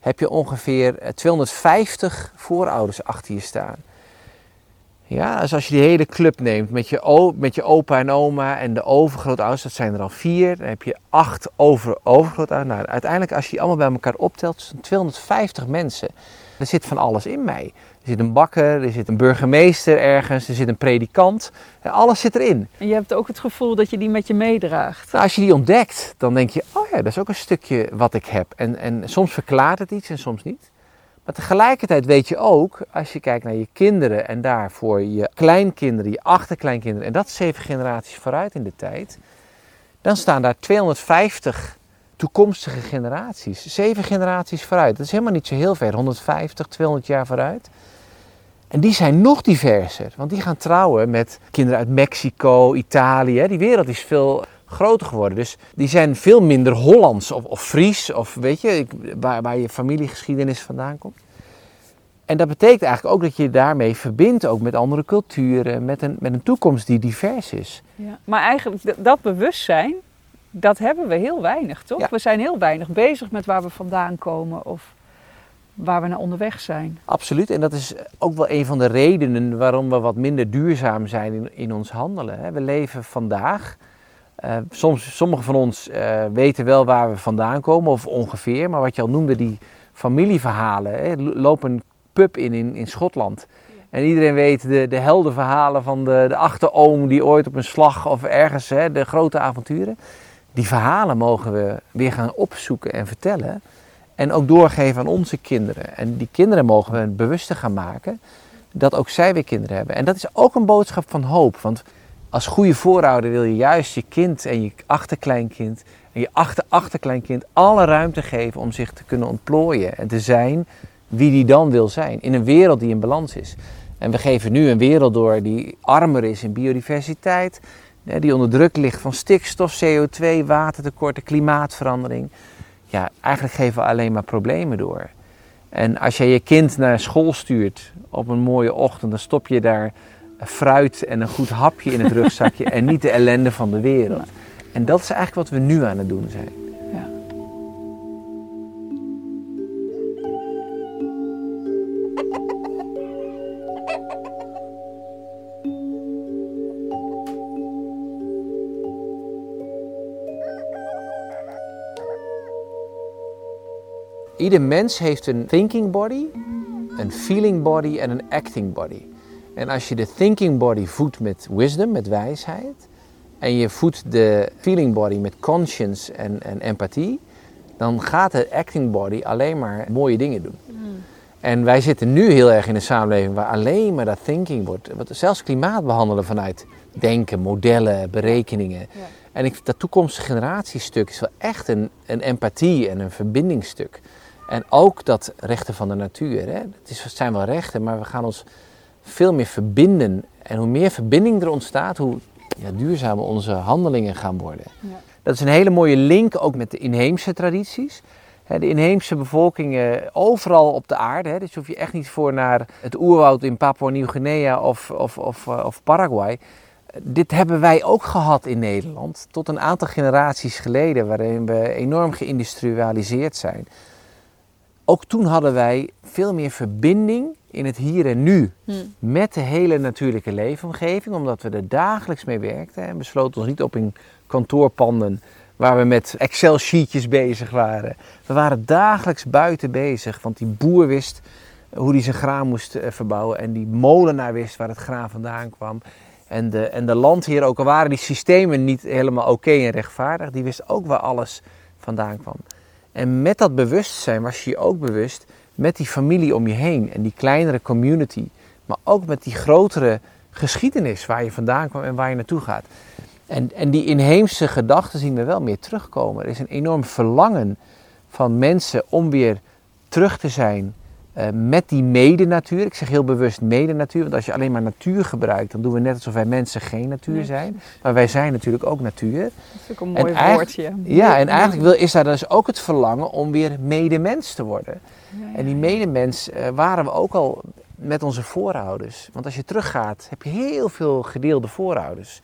heb je ongeveer 250 voorouders achter je staan. Ja, dus als je die hele club neemt met je, met je opa en oma en de overgrootouders, dat zijn er al vier. Dan heb je acht over, overgrootouders. Nou, uiteindelijk als je die allemaal bij elkaar optelt, zijn 250 mensen. Er zit van alles in mij. Er zit een bakker, er zit een burgemeester ergens, er zit een predikant. Alles zit erin. En je hebt ook het gevoel dat je die met je meedraagt. Nou, als je die ontdekt, dan denk je, oh ja, dat is ook een stukje wat ik heb. En, en soms verklaart het iets en soms niet. Maar tegelijkertijd weet je ook, als je kijkt naar je kinderen en daarvoor je kleinkinderen, je achterkleinkinderen, en dat zeven generaties vooruit in de tijd, dan staan daar 250 toekomstige generaties. Zeven generaties vooruit. Dat is helemaal niet zo heel ver, 150, 200 jaar vooruit. En die zijn nog diverser, want die gaan trouwen met kinderen uit Mexico, Italië. Die wereld is veel groter geworden. Dus die zijn veel minder Hollands of, of Fries of weet je, waar, waar je familiegeschiedenis vandaan komt. En dat betekent eigenlijk ook dat je daarmee verbindt ook met andere culturen, met een, met een toekomst die divers is. Ja, maar eigenlijk dat bewustzijn, dat hebben we heel weinig, toch? We zijn heel weinig bezig met waar we vandaan komen of waar we naar onderweg zijn. Absoluut, en dat is ook wel een van de redenen waarom we wat minder duurzaam zijn in, in ons handelen. We leven vandaag uh, soms, sommigen van ons uh, weten wel waar we vandaan komen, of ongeveer. Maar wat je al noemde, die familieverhalen. Hè, loop een pub in, in, in Schotland. En iedereen weet de, de heldenverhalen van de, de achteroom die ooit op een slag of ergens, hè, de grote avonturen. Die verhalen mogen we weer gaan opzoeken en vertellen. En ook doorgeven aan onze kinderen. En die kinderen mogen we bewuster gaan maken dat ook zij weer kinderen hebben. En dat is ook een boodschap van hoop. Want als goede voorouder wil je juist je kind en je achterkleinkind en je achter-achterkleinkind alle ruimte geven om zich te kunnen ontplooien en te zijn wie die dan wil zijn. In een wereld die in balans is. En we geven nu een wereld door die armer is in biodiversiteit, die onder druk ligt van stikstof, CO2, watertekorten, klimaatverandering. Ja, eigenlijk geven we alleen maar problemen door. En als je je kind naar school stuurt op een mooie ochtend, dan stop je daar fruit en een goed hapje in het rugzakje en niet de ellende van de wereld. En dat is eigenlijk wat we nu aan het doen zijn. Ieder mens heeft een thinking body, een feeling body en een acting body. En als je de thinking body voedt met wisdom, met wijsheid, en je voedt de feeling body met conscience en, en empathie, dan gaat de acting body alleen maar mooie dingen doen. En wij zitten nu heel erg in een samenleving waar alleen maar dat thinking wordt. Wat zelfs klimaat behandelen vanuit denken, modellen, berekeningen. En ik, dat toekomstige generatiestuk is wel echt een, een empathie en een verbindingsstuk. En ook dat rechten van de natuur. Hè. Het, is, het zijn wel rechten, maar we gaan ons veel meer verbinden. En hoe meer verbinding er ontstaat, hoe ja, duurzamer onze handelingen gaan worden. Ja. Dat is een hele mooie link ook met de inheemse tradities. De inheemse bevolkingen overal op de aarde, dus hoef je echt niet voor naar het oerwoud in Papua Nieuw-Guinea of, of, of, eh, of Paraguay. Dit hebben wij ook gehad in Nederland, tot een aantal generaties geleden, waarin we enorm geïndustrialiseerd zijn. Ook toen hadden wij veel meer verbinding in het hier en nu met de hele natuurlijke leefomgeving, omdat we er dagelijks mee werkten en besloten ons niet op in kantoorpanden waar we met Excel-sheetjes bezig waren. We waren dagelijks buiten bezig, want die boer wist hoe hij zijn graan moest eh, verbouwen en die molenaar wist waar het graan vandaan kwam. En de, en de landheer, ook al waren die systemen niet helemaal oké en rechtvaardig, die wist ook waar alles vandaan kwam. En met dat bewustzijn was je je ook bewust met die familie om je heen en die kleinere community, maar ook met die grotere geschiedenis waar je vandaan kwam en waar je naartoe gaat. En, en die inheemse gedachten zien we wel meer terugkomen. Er is een enorm verlangen van mensen om weer terug te zijn eh, met die medenatuur. Ik zeg heel bewust medenatuur, want als je alleen maar natuur gebruikt, dan doen we net alsof wij mensen geen natuur zijn. Maar wij zijn natuurlijk ook natuur. Dat is ook een En mooi woordje. Ja, en eigenlijk wil, is daar dus ook het verlangen om weer medemens te worden. En die medemens eh, waren we ook al met onze voorouders. Want als je teruggaat, heb je heel veel gedeelde voorouders.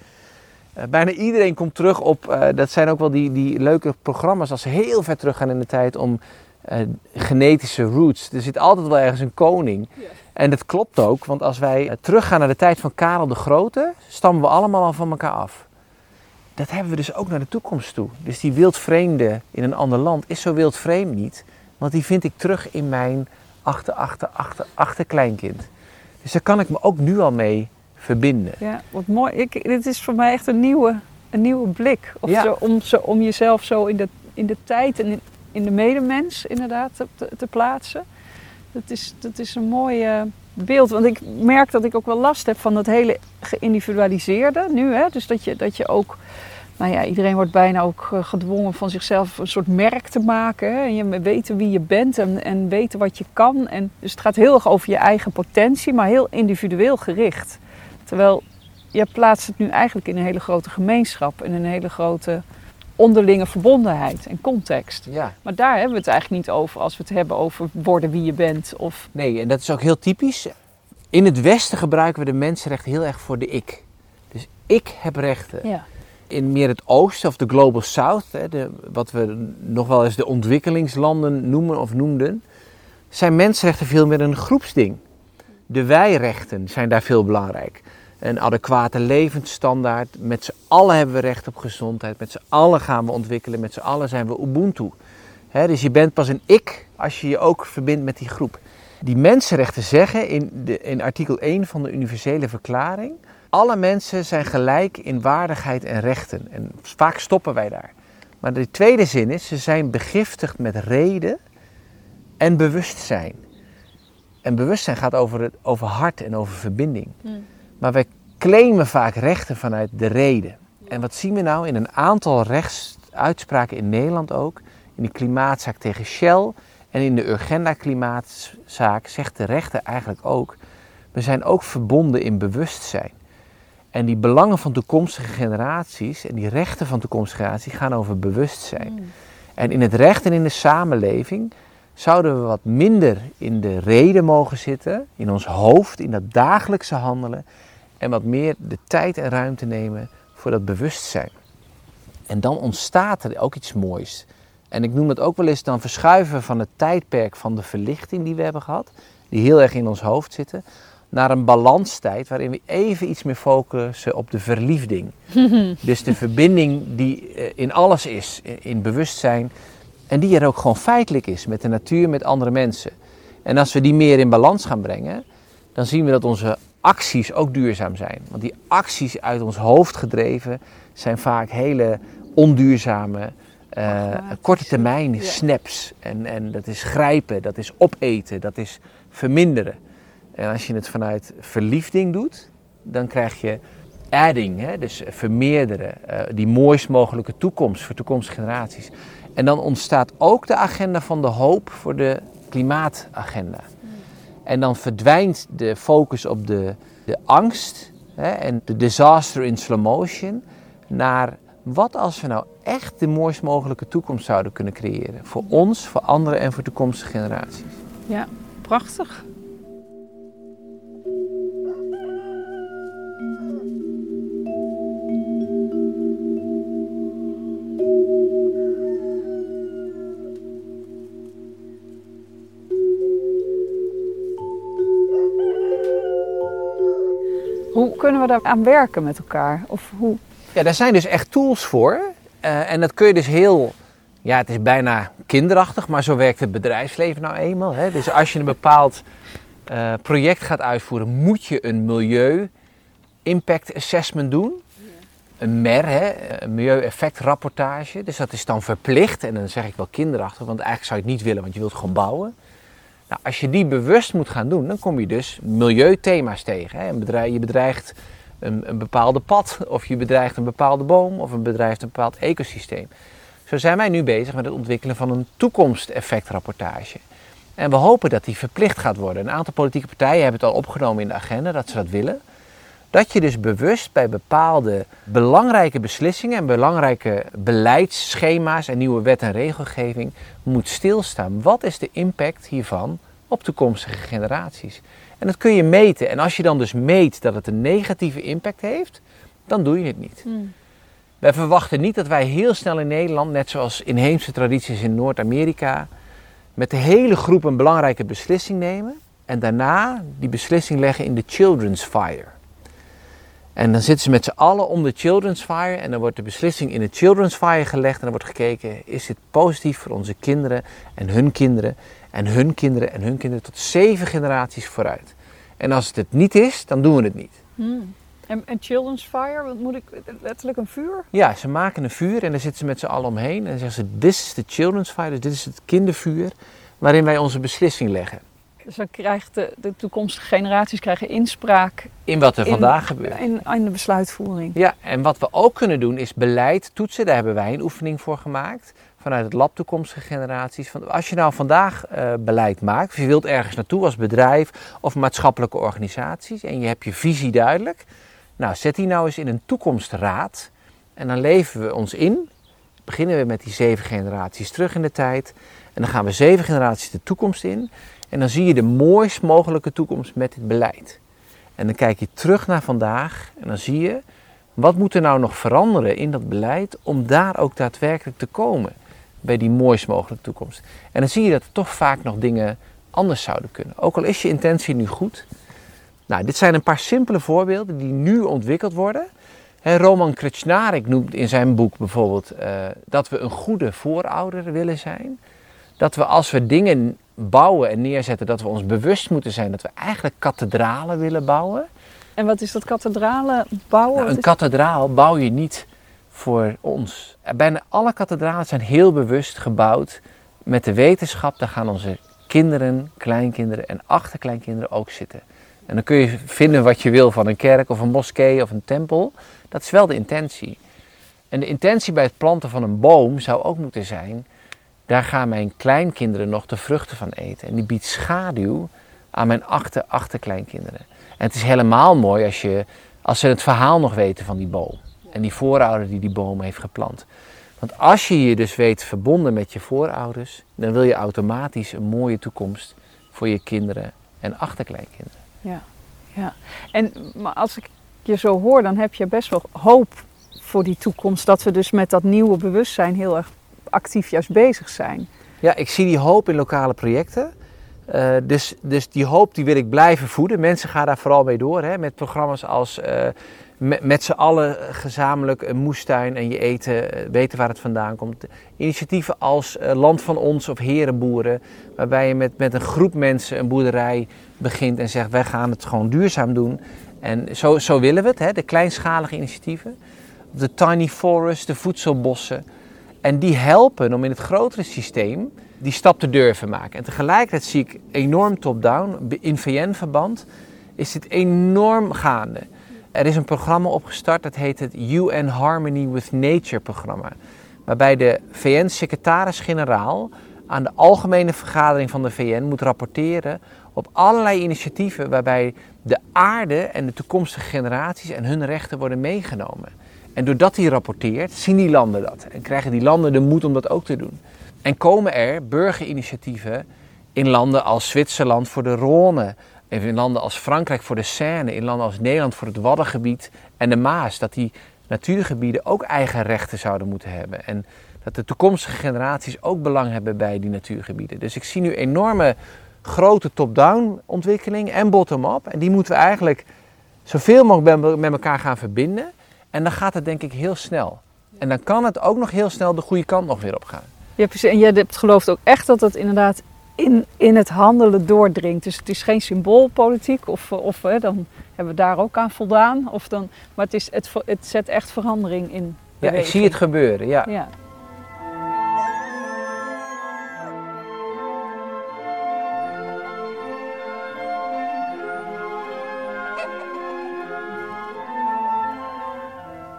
Eh, bijna iedereen komt terug op, dat zijn ook wel die, die leuke programma's als ze heel ver teruggaan in de tijd om eh, genetische roots. Er zit altijd wel ergens een koning. En dat klopt ook, want als wij eh, teruggaan naar de tijd van Karel de Grote, stammen we allemaal al van elkaar af. Dat hebben we dus ook naar de toekomst toe. Dus die wildvreemde in een ander land is zo wildvreemd niet, want die vind ik terug in mijn achter, achter, achter, achterkleinkind. Dus daar kan ik me ook nu al mee verbinden. Ja, wat mooi. Ik, dit is voor mij echt een nieuwe, een nieuwe blik. Of Ja. zo, om, zo, om jezelf zo in de, in de tijd en in, in de medemens inderdaad te, plaatsen. Dat is, dat is een mooi beeld. Want ik merk dat ik ook wel last heb van dat hele geïndividualiseerde nu. Hè? Dus dat je, dat je ook... Nou ja, iedereen wordt bijna ook eh, gedwongen van zichzelf een soort merk te maken. En je weten wie je bent en, en weten wat je kan. En, dus het gaat heel erg over je eigen potentie, maar heel individueel gericht. Terwijl je plaatst het nu eigenlijk in een hele grote gemeenschap. In een hele grote onderlinge verbondenheid en context. Ja. Maar daar hebben we het eigenlijk niet over als we het hebben over worden wie je bent. Of, Nee, en dat is ook heel typisch. In het Westen gebruiken we de mensenrechten heel erg voor de ik. Dus ik heb rechten. ja. In meer het oosten of de Global South, hè, de, wat we nog wel eens de ontwikkelingslanden noemen of noemden, zijn mensenrechten veel meer een groepsding. De wijrechten zijn daar veel belangrijk. Een adequate levensstandaard. Met z'n allen hebben we recht op gezondheid. Met z'n allen gaan we ontwikkelen. Met z'n allen zijn we Ubuntu. Dus je bent pas een ik als je je ook verbindt met die groep. Die mensenrechten zeggen in, de, in artikel 1 van de Universele Verklaring: alle mensen zijn gelijk in waardigheid en rechten. En vaak stoppen wij daar. Maar de tweede zin is: ze zijn begiftigd met reden en bewustzijn. En bewustzijn gaat over, het, over hart en over verbinding. Maar wij claimen vaak rechten vanuit de reden. En wat zien we nou in een aantal rechtsuitspraken in Nederland ook? In die klimaatzaak tegen Shell en in de Urgenda klimaatzaak zegt de rechter eigenlijk ook... we zijn ook verbonden in bewustzijn. En die belangen van toekomstige generaties en die rechten van toekomstige generaties gaan over bewustzijn. En in het recht en in de samenleving zouden we wat minder in de reden mogen zitten, in ons hoofd, in dat dagelijkse handelen. En wat meer de tijd en ruimte nemen voor dat bewustzijn. En dan ontstaat er ook iets moois. En ik noem het ook wel eens dan verschuiven van het tijdperk van de verlichting die we hebben gehad, die heel erg in ons hoofd zitten, naar een balanstijd waarin we even iets meer focussen op de verliefding. dus de verbinding die eh, in alles is, in bewustzijn. En die er ook gewoon feitelijk is met de natuur, met andere mensen. En als we die meer in balans gaan brengen, dan zien we dat onze acties ook duurzaam zijn. Want die acties uit ons hoofd gedreven zijn vaak hele onduurzame, eh, korte termijn snaps. En, en dat is grijpen, dat is opeten, dat is verminderen. En als je het vanuit verliefding doet, dan krijg je adding, hè? dus vermeerderen, eh, die mooist mogelijke toekomst voor toekomstige generaties. En dan ontstaat ook de agenda van de hoop voor de klimaatagenda. En dan verdwijnt de focus op de, de angst hè, en de disaster in slow motion naar wat als we nou echt de mooist mogelijke toekomst zouden kunnen creëren. Voor ons, voor anderen en voor toekomstige generaties. Ja, prachtig. We daar aan werken met elkaar? Of hoe? Ja, daar zijn dus echt tools voor. Eh, en dat kun je dus heel, ja, het is bijna kinderachtig, maar zo werkt het bedrijfsleven nou eenmaal. Hè? Dus als je een bepaald eh, project gaat uitvoeren, moet je een milieu impact assessment doen. Een MER, hè? een milieueffectrapportage. Dus dat is dan verplicht. En dan zeg ik wel kinderachtig, want eigenlijk zou je het niet willen, want je wilt gewoon bouwen. Nou, als je die bewust moet gaan doen, dan kom je dus milieuthema's tegen. Hè? Je bedreigt een, een bepaalde pad, of je bedreigt een bepaalde boom, of een bedreigt een bepaald ecosysteem. Zo zijn wij nu bezig met het ontwikkelen van een toekomsteffectrapportage. En we hopen dat die verplicht gaat worden. Een aantal politieke partijen hebben het al opgenomen in de agenda dat ze dat willen. Dat je dus bewust bij bepaalde belangrijke beslissingen en belangrijke beleidsschema's en nieuwe wet en regelgeving moet stilstaan. Wat is de impact hiervan op toekomstige generaties? En dat kun je meten. En als je dan dus meet dat het een negatieve impact heeft, dan doe je het niet. Wij verwachten niet dat wij heel snel in Nederland, net zoals inheemse tradities in Noord-Amerika, met de hele groep een belangrijke beslissing nemen en daarna die beslissing leggen in de Children's Fire. En dan zitten ze met z'n allen om de Children's Fire en dan wordt de beslissing in de Children's Fire gelegd en dan wordt gekeken, is dit positief voor onze kinderen en hun kinderen en hun kinderen en hun kinderen tot zeven generaties vooruit. En als het het niet is, dan doen we het niet. En, en Children's Fire, wat moet ik letterlijk een vuur? Ja, ze maken een vuur en dan zitten ze met z'n allen omheen en dan zeggen ze, this is the Children's Fire, dus dit is het kindervuur waarin wij onze beslissing leggen. Dus dan krijgt de, de toekomstige generaties krijgen inspraak In wat er in, vandaag gebeurt. in, in de besluitvoering. Ja, en wat we ook kunnen doen is beleid toetsen. Daar hebben wij een oefening voor gemaakt. Vanuit het lab toekomstige generaties. Van als je nou vandaag eh, beleid maakt, of je wilt ergens naartoe als bedrijf of maatschappelijke organisaties. En je hebt je visie duidelijk. Nou, zet die nou eens in een toekomstraad. En dan leven we ons in. Beginnen we met die zeven generaties terug in de tijd. En dan gaan we zeven generaties de toekomst in. En dan zie je de mooist mogelijke toekomst met dit beleid. En dan kijk je terug naar vandaag en dan zie je wat moet er nou nog veranderen in dat beleid om daar ook daadwerkelijk te komen bij die mooist mogelijke toekomst. En dan zie je dat er toch vaak nog dingen anders zouden kunnen. Ook al is je intentie nu goed. Nou, dit zijn een paar simpele voorbeelden die nu ontwikkeld worden. Roman Krecznarik noemt in zijn boek bijvoorbeeld eh, dat we een goede voorouder willen zijn. Dat we als we dingen bouwen en neerzetten, dat we ons bewust moeten zijn dat we eigenlijk kathedralen willen bouwen. En wat is dat kathedralen bouwen? Nou, een kathedraal bouw je niet voor ons. Bijna alle kathedralen zijn heel bewust gebouwd met de wetenschap. Daar gaan onze kinderen, kleinkinderen en achterkleinkinderen ook zitten. En dan kun je vinden wat je wil van een kerk of een moskee of een tempel. Dat is wel de intentie. En de intentie bij het planten van een boom zou ook moeten zijn: daar gaan mijn kleinkinderen nog de vruchten van eten. En die biedt schaduw aan mijn achter achterkleinkinderen. En het is helemaal mooi als, je, als ze het verhaal nog weten van die boom. En die voorouder die die boom heeft geplant. Want als je je dus weet verbonden met je voorouders, dan wil je automatisch een mooie toekomst voor je kinderen en achterkleinkinderen. Ja, ja. En maar als ik je zo hoor, dan heb je best wel hoop voor die toekomst. Dat we dus met dat nieuwe bewustzijn heel erg actief juist bezig zijn. Ja, ik zie die hoop in lokale projecten. Uh, dus, dus die hoop die wil ik blijven voeden. Mensen gaan daar vooral mee door. Hè, met programma's als uh, met, met z'n allen gezamenlijk een moestuin en je eten, uh, weten waar het vandaan komt. Initiatieven als Land van Ons of Herenboeren. Waarbij je met, met een groep mensen een boerderij begint en zegt wij gaan het gewoon duurzaam doen. En zo, zo willen we het, hè, de kleinschalige initiatieven. De tiny forest, de voedselbossen. En die helpen om in het grotere systeem die stap te durven maken. En tegelijkertijd zie ik enorm top-down. In VN-verband is dit enorm gaande. Er is een programma opgestart, dat heet het UN Harmony with Nature programma. Waarbij de VN-secretaris-generaal aan de algemene vergadering van de VN moet rapporteren op allerlei initiatieven waarbij de aarde en de toekomstige generaties en hun rechten worden meegenomen. En doordat hij rapporteert, zien die landen dat en krijgen die landen de moed om dat ook te doen. En komen er burgerinitiatieven in landen als Zwitserland voor de Rhône, in landen als Frankrijk voor de Seine, in landen als Nederland voor het Waddengebied en de Maas, dat die natuurgebieden ook eigen rechten zouden moeten hebben. En dat de toekomstige generaties ook belang hebben bij die natuurgebieden. Dus ik zie nu enorme grote top-down ontwikkeling en bottom-up. En die moeten we eigenlijk zoveel mogelijk met elkaar gaan verbinden. En dan gaat het denk ik heel snel. En dan kan het ook nog heel snel de goede kant nog weer op gaan. Ja, precies. En je gelooft ook echt dat het inderdaad in, in het handelen doordringt. Dus het is geen symboolpolitiek of, of hè, dan hebben we daar ook aan voldaan. Of dan, maar het, is, het, het zet echt verandering in. Ja, ik zie het gebeuren, ja. ja.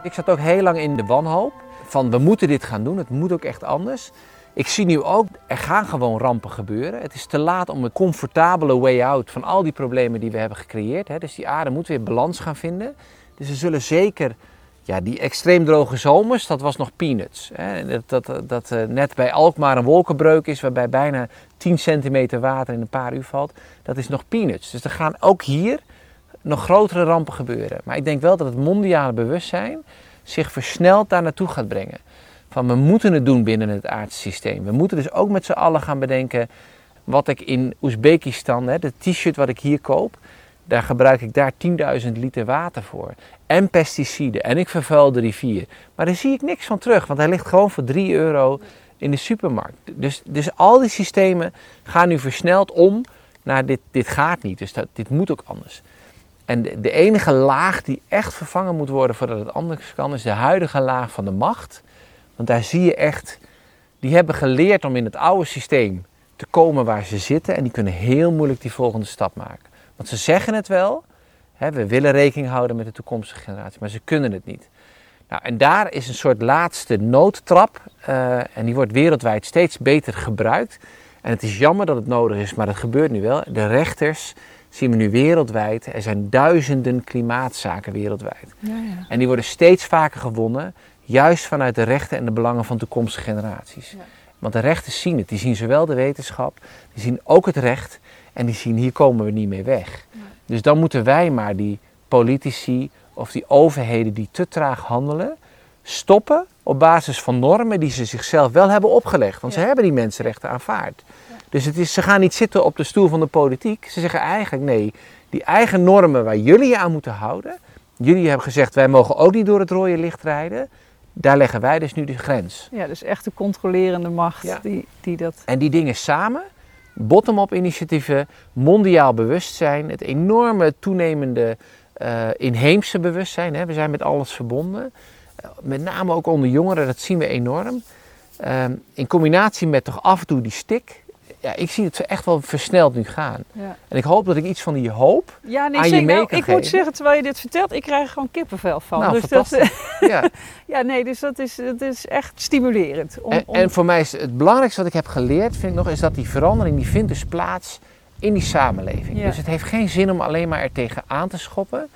Ik zat ook heel lang in de wanhoop van we moeten dit gaan doen, het moet ook echt anders. Ik zie nu ook, er gaan gewoon rampen gebeuren. Het is te laat om een comfortabele way out van al die problemen die we hebben gecreëerd. Hè. Dus die aarde moet weer balans gaan vinden. Dus we zullen zeker, ja, die extreem droge zomers, dat was nog peanuts. Hè. Dat, dat, dat uh, net bij Alkmaar een wolkenbreuk is, waarbij bijna 10 centimeter water in een paar uur valt. Dat is nog peanuts. Dus er gaan ook hier nog grotere rampen gebeuren. Maar ik denk wel dat het mondiale bewustzijn zich versneld daar naartoe gaat brengen. Van we moeten het doen binnen het aardsysteem. We moeten dus ook met z'n allen gaan bedenken wat ik in Oezbekistan, hè, de t-shirt wat ik hier koop, daar gebruik ik daar 10.000 liter water voor. En pesticiden. En ik vervuil de rivier. Maar daar zie ik niks van terug, want hij ligt gewoon voor 3 euro in de supermarkt. Dus, dus al die systemen gaan nu versneld om naar dit, dit gaat niet. Dus dat, dit moet ook anders. En de, enige laag die echt vervangen moet worden voordat het anders kan, is de huidige laag van de macht. Want daar zie je echt, die hebben geleerd om in het oude systeem te komen waar ze zitten. En die kunnen heel moeilijk die volgende stap maken. Want ze zeggen het wel, hè, we willen rekening houden met de toekomstige generatie, maar ze kunnen het niet. Nou, en daar is een soort laatste noodtrap. Uh, en die wordt wereldwijd steeds beter gebruikt. En het is jammer dat het nodig is, maar het gebeurt nu wel. De rechters zien we nu wereldwijd. Er zijn duizenden klimaatzaken wereldwijd. Ja, ja. En die worden steeds vaker gewonnen, juist vanuit de rechten en de belangen van toekomstige generaties. Ja. Want de rechters zien het. Die zien zowel de wetenschap, die zien ook het recht. En die zien, hier komen we niet mee weg. Dus dan moeten wij maar die politici of die overheden die te traag handelen, stoppen op basis van normen die ze zichzelf wel hebben opgelegd. Want ze hebben die mensenrechten aanvaard. Dus het is, ze gaan niet zitten op de stoel van de politiek. Ze zeggen eigenlijk nee, die eigen normen waar jullie je aan moeten houden. Jullie hebben gezegd wij mogen ook niet door het rode licht rijden. Daar leggen wij dus nu de grens. Ja, dus echt de controlerende macht die, die dat... En die dingen samen, bottom-up initiatieven, mondiaal bewustzijn, het enorme toenemende uh, inheemse bewustzijn. Hè. We zijn met alles verbonden. Uh, met name ook onder jongeren, dat zien we enorm. Uh, in combinatie met toch af en toe die stik, ja, ik zie het echt wel versneld nu gaan. Ja. En ik hoop dat ik iets van die hoop Ja, nee, aan je mee Nou, kan ik moet zeggen, terwijl je dit vertelt, ik krijg er gewoon kippenvel van. Nou, dus dat, fantastisch. ja. ja, nee, dus dat is, dat is echt stimulerend. Om, En, om- en voor mij is het belangrijkste wat ik heb geleerd, vind ik nog, is dat die verandering die vindt dus plaats in die samenleving. Ja. Dus het heeft geen zin om alleen maar er tegen te schoppen.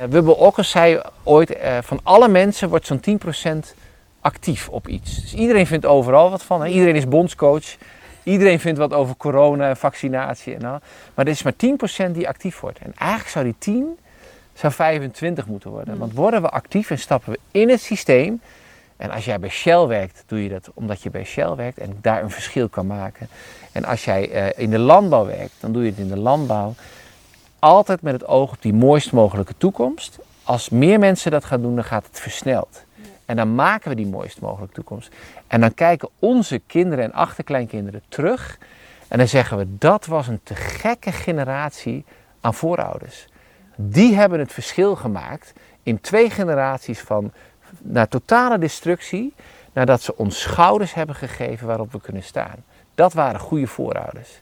Uh, Wubbel Okkers zei ooit, eh, van alle mensen wordt zo'n 10% actief op iets. Dus iedereen vindt overal wat van. Hè? Iedereen is bondscoach. Iedereen vindt wat over corona, vaccinatie en al. Maar er is maar 10% die actief wordt. En eigenlijk zou die 10 zou 25 moeten worden. Mm. Want worden we actief en stappen we in het systeem. En als jij bij Shell werkt, doe je dat omdat je bij Shell werkt en daar een verschil kan maken. En als jij eh, in de landbouw werkt, dan doe je het in de landbouw. Altijd met het oog op die mooist mogelijke toekomst. Als meer mensen dat gaan doen, dan gaat het versneld. En dan maken we die mooist mogelijke toekomst. En dan kijken onze kinderen en achterkleinkinderen terug. En dan zeggen we, dat was een te gekke generatie aan voorouders. Die hebben het verschil gemaakt in twee generaties van naar totale destructie, nadat ze ons schouders hebben gegeven waarop we kunnen staan. Dat waren goede voorouders.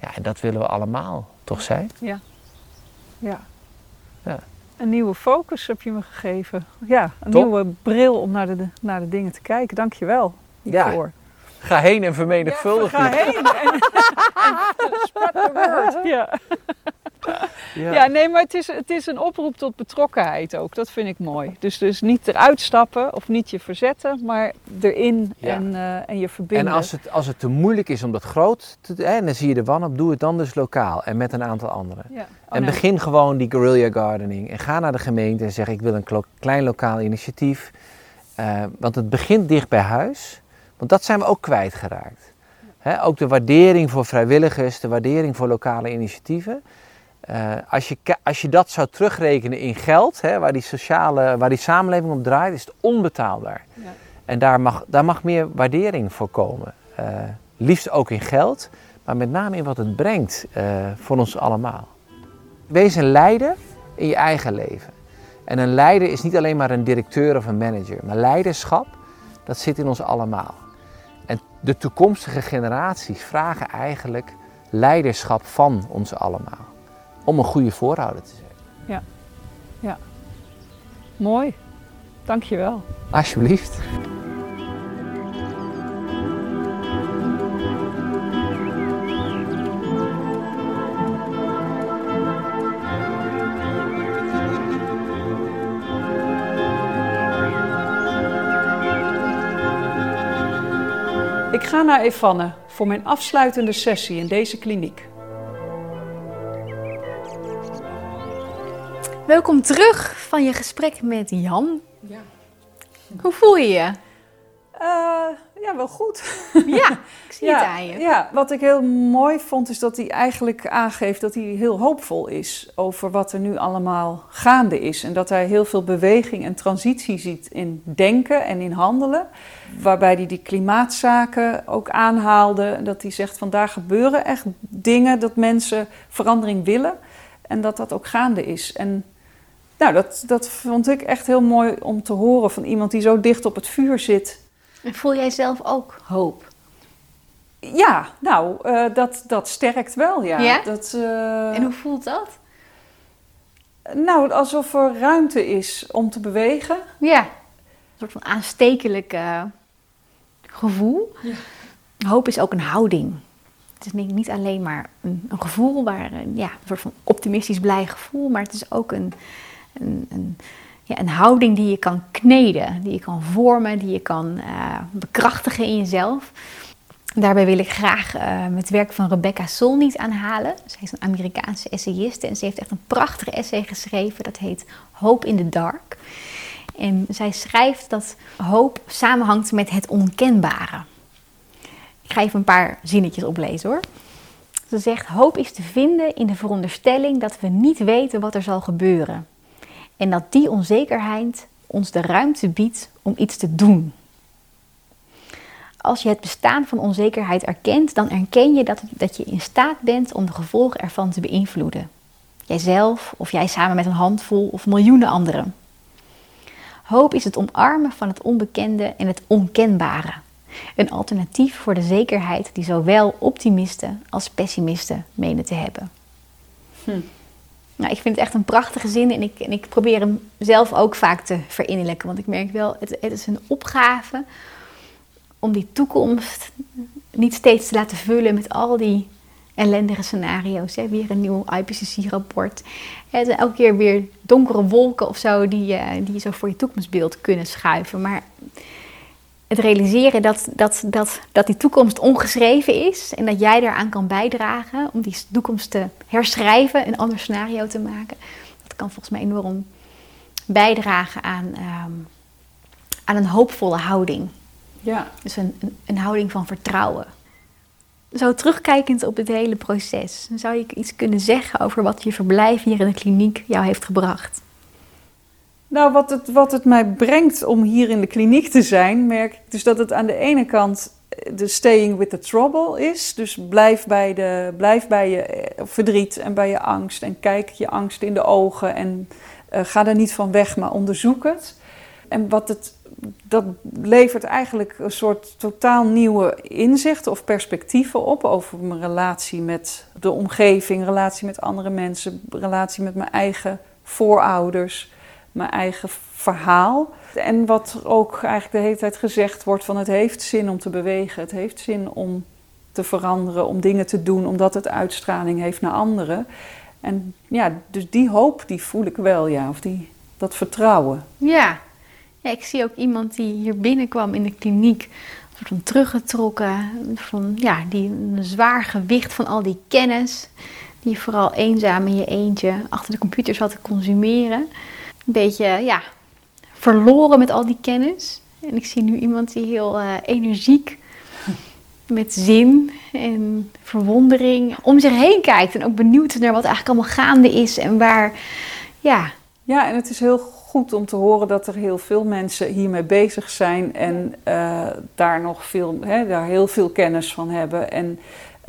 Ja, en dat willen we allemaal toch zijn? Ja. Ja. Ja. Een nieuwe focus heb je me gegeven. Ja, een Top. nieuwe bril om naar de, naar de dingen te kijken. Dank je wel Ja. Ga heen en vermenigvuldig. Ga heen en, en spread the word. Ja. Ja. Ja, nee, maar het is, het is een oproep tot betrokkenheid ook. Dat vind ik mooi. Dus, dus niet eruit stappen of niet je verzetten, maar erin Ja. en, eh, en je verbinden. En als het, als het te moeilijk is om dat groot te doen, en dan zie je de wanhoop, doe het dan dus lokaal en met een aantal anderen. ja. Oh, en nee. begin gewoon die guerrilla gardening. En ga naar de gemeente en zeg ik wil een klein lokaal initiatief. Eh, want het begint dicht bij huis. Want dat zijn we ook kwijtgeraakt. Hè, ook de waardering voor vrijwilligers, de waardering voor lokale initiatieven. Eh, als, je, als je dat zou terugrekenen in geld, hè, waar, die sociale, waar die samenleving op draait, is het onbetaalbaar. Ja. En daar mag, daar mag meer waardering voor komen. Eh, liefst ook in geld, maar met name in wat het brengt eh, voor ons allemaal. Wees een leider in je eigen leven. En een leider is niet alleen maar een directeur of een manager, maar leiderschap, dat zit in ons allemaal. En de toekomstige generaties vragen eigenlijk leiderschap van ons allemaal. Om een goede voorouder te zijn. Mooi. Dank je wel. Alsjeblieft. Ik ga naar Evanne voor mijn afsluitende sessie in deze kliniek. Welkom terug van je gesprek met Jan. Hoe voel je je? Eh, ja, wel goed. Ja, ik zie het ja, aan je. ja, wat ik heel mooi vond is dat hij eigenlijk aangeeft dat hij heel hoopvol is over wat er nu allemaal gaande is. En dat hij heel veel beweging en transitie ziet in denken en in handelen. Waarbij hij die klimaatzaken ook aanhaalde. Dat hij zegt van daar gebeuren echt dingen dat mensen verandering willen. En dat dat ook gaande is. En nou, dat, dat vond ik echt heel mooi om te horen van iemand die zo dicht op het vuur zit. En voel jij zelf ook hoop? Ja, nou, eh, dat, dat sterkt wel, ja. Ja? Dat, eh, En hoe voelt dat? Nou, alsof er ruimte is om te bewegen. Ja, een soort van aanstekelijk gevoel. Hoop is ook een houding. Het is niet alleen maar een, een gevoel, waar, een, ja, een soort van optimistisch blij gevoel, maar het is ook een, een, ja, een houding die je kan kneden, die je kan vormen, die je kan eh, bekrachtigen in jezelf. Daarbij wil ik graag eh, het werk van Rebecca Solnit aanhalen. Zij is een Amerikaanse essayiste en ze heeft echt een prachtige essay geschreven. Dat heet Hope in the Dark. En zij schrijft dat hoop samenhangt met het onkenbare. Ik ga even een paar zinnetjes oplezen hoor. Ze zegt: Hoop is te vinden in de veronderstelling dat we niet weten wat er zal gebeuren. En dat die onzekerheid ons de ruimte biedt om iets te doen. Als je het bestaan van onzekerheid erkent, dan erken je dat, je in staat bent om de gevolgen ervan te beïnvloeden. Jijzelf of jij samen met een handvol of miljoenen anderen. Hoop is het omarmen van het onbekende en het onkenbare. Een alternatief voor de zekerheid die zowel optimisten als pessimisten menen te hebben. Hm. Nou, ik vind het echt een prachtige zin en ik, en ik probeer hem zelf ook vaak te verinnerlijken. Want ik merk wel, het, het is een opgave om die toekomst niet steeds te laten vullen met al die ellendige scenario's. Hè. Weer een nieuw IPCC-rapport. Elke keer weer donkere wolken of zo die, uh, die zo voor je toekomstbeeld kunnen schuiven. Maar het realiseren dat, dat, dat, dat die toekomst ongeschreven is en dat jij daaraan kan bijdragen om die toekomst te herschrijven, een ander scenario te maken. Dat kan volgens mij enorm bijdragen aan, um, aan een hoopvolle houding. Ja. Dus een, een, een houding van vertrouwen. Zo terugkijkend op het hele proces, zou je iets kunnen zeggen over wat je verblijf hier in de kliniek jou heeft gebracht? Nou, wat het, wat het mij brengt om hier in de kliniek te zijn, merk ik dus dat het aan de ene kant de staying with the trouble is. Dus blijf bij, de, blijf bij je eh, verdriet en bij je angst. En kijk je angst in de ogen en uh, ga er niet van weg, maar onderzoek het. En wat het, dat levert eigenlijk een soort totaal nieuwe inzichten of perspectieven op over mijn relatie met de omgeving, relatie met andere mensen, relatie met mijn eigen voorouders mijn eigen verhaal. En wat ook eigenlijk de hele tijd gezegd wordt: van het heeft zin om te bewegen, het heeft zin om te veranderen, om dingen te doen, omdat het uitstraling heeft naar anderen. En ja, dus die hoop die voel ik wel, ja, of die, dat vertrouwen. Ja. ja, ik zie ook iemand die hier binnenkwam in de kliniek, van teruggetrokken, van ja, die een zwaar gewicht van al die kennis, die vooral eenzaam in je eentje achter de computer zat te consumeren een beetje ja, verloren met al die kennis. En ik zie nu iemand die heel uh, energiek, met zin en verwondering om zich heen kijkt. En ook benieuwd naar wat eigenlijk allemaal gaande is en waar, ja. Ja, en het is heel goed om te horen dat er heel veel mensen hiermee bezig zijn en uh, daar nog veel, hè, daar heel veel kennis van hebben. En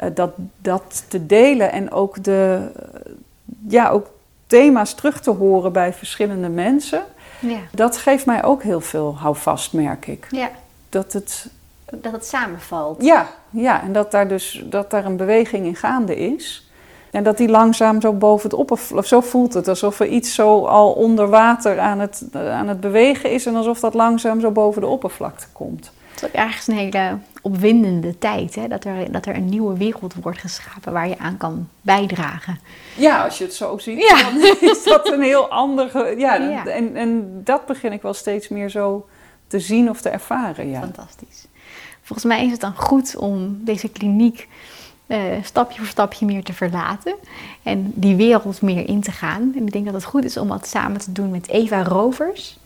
uh, dat, dat te delen en ook de, ja, ook thema's terug te horen bij verschillende mensen. Ja. Dat geeft mij ook heel veel houvast, merk ik. Ja. Dat het... Dat het samenvalt. Ja, ja, en dat daar dus dat daar een beweging in gaande is. En dat die langzaam zo boven het oppervlak... Zo voelt het, alsof er iets zo al onder water aan het, aan het bewegen is... en alsof dat langzaam zo boven de oppervlakte komt. Het is ook ergens een hele opwindende tijd. Hè? Dat, er, dat er een nieuwe wereld wordt geschapen waar je aan kan bijdragen. Ja, als je het zo ziet, Ja. dan is dat een heel andere... Ja, Ja. En, en dat begin ik wel steeds meer zo te zien of te ervaren, ja. Fantastisch. Volgens mij is het dan goed om deze kliniek eh, stapje voor stapje meer te verlaten en die wereld meer in te gaan. En ik denk dat het goed is om dat samen te doen met Eva Rovers.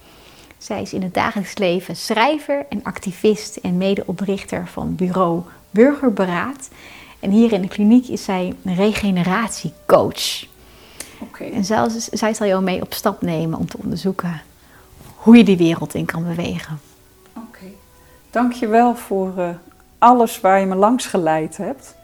Zij is in het dagelijks leven schrijver en activist en medeoprichter van bureau Burgerberaad. En hier in de kliniek is zij een regeneratiecoach. Oké. En zij, zij zal jou mee op stap nemen om te onderzoeken hoe je die wereld in kan bewegen. Oké. Dank je wel voor eh, alles waar je me langs geleid hebt.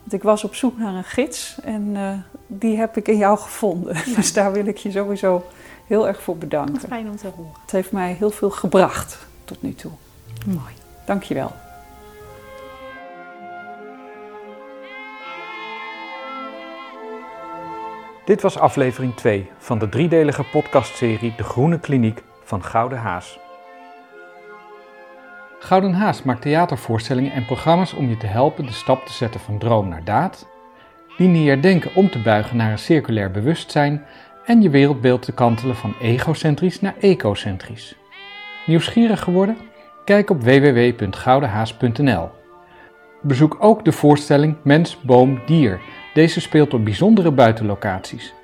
Want ik was op zoek naar een gids en eh, die heb ik in jou gevonden. Dus daar wil ik je sowieso heel erg voor bedanken. fijn om te horen. Het heeft mij heel veel gebracht tot nu toe. Mooi. Dank je wel. Dit was aflevering 2 van de driedelige podcastserie De Groene Kliniek van Gouden Haas. Gouden Haas maakt theatervoorstellingen en programma's om je te helpen de stap te zetten van droom naar daad, lineair denken om te buigen naar een circulair bewustzijn en je wereldbeeld te kantelen van egocentrisch naar ecocentrisch. Nieuwsgierig geworden? Kijk op www.goudenhaas.nl. Bezoek ook de voorstelling Mens, Boom, Dier. Deze speelt op bijzondere buitenlocaties.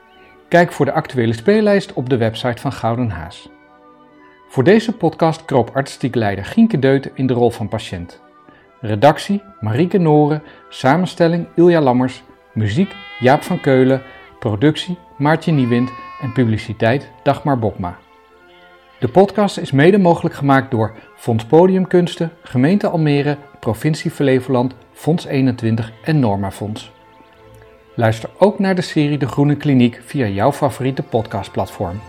Kijk voor de actuele speellijst op de website van Gouden Haas. Voor deze podcast kroop artistiek leider Gienke Deuten in de rol van patiënt. Redactie Marieke Noren, samenstelling Ilja Lammers, muziek Jaap van Keulen, productie Maartje Niewind en publiciteit Dagmar Bokma. De podcast is mede mogelijk gemaakt door Fonds Podiumkunsten, Gemeente Almere, Provincie Flevoland, Fonds 21 en Norma Fonds. Luister ook naar de serie De Groene Kliniek via jouw favoriete podcastplatform.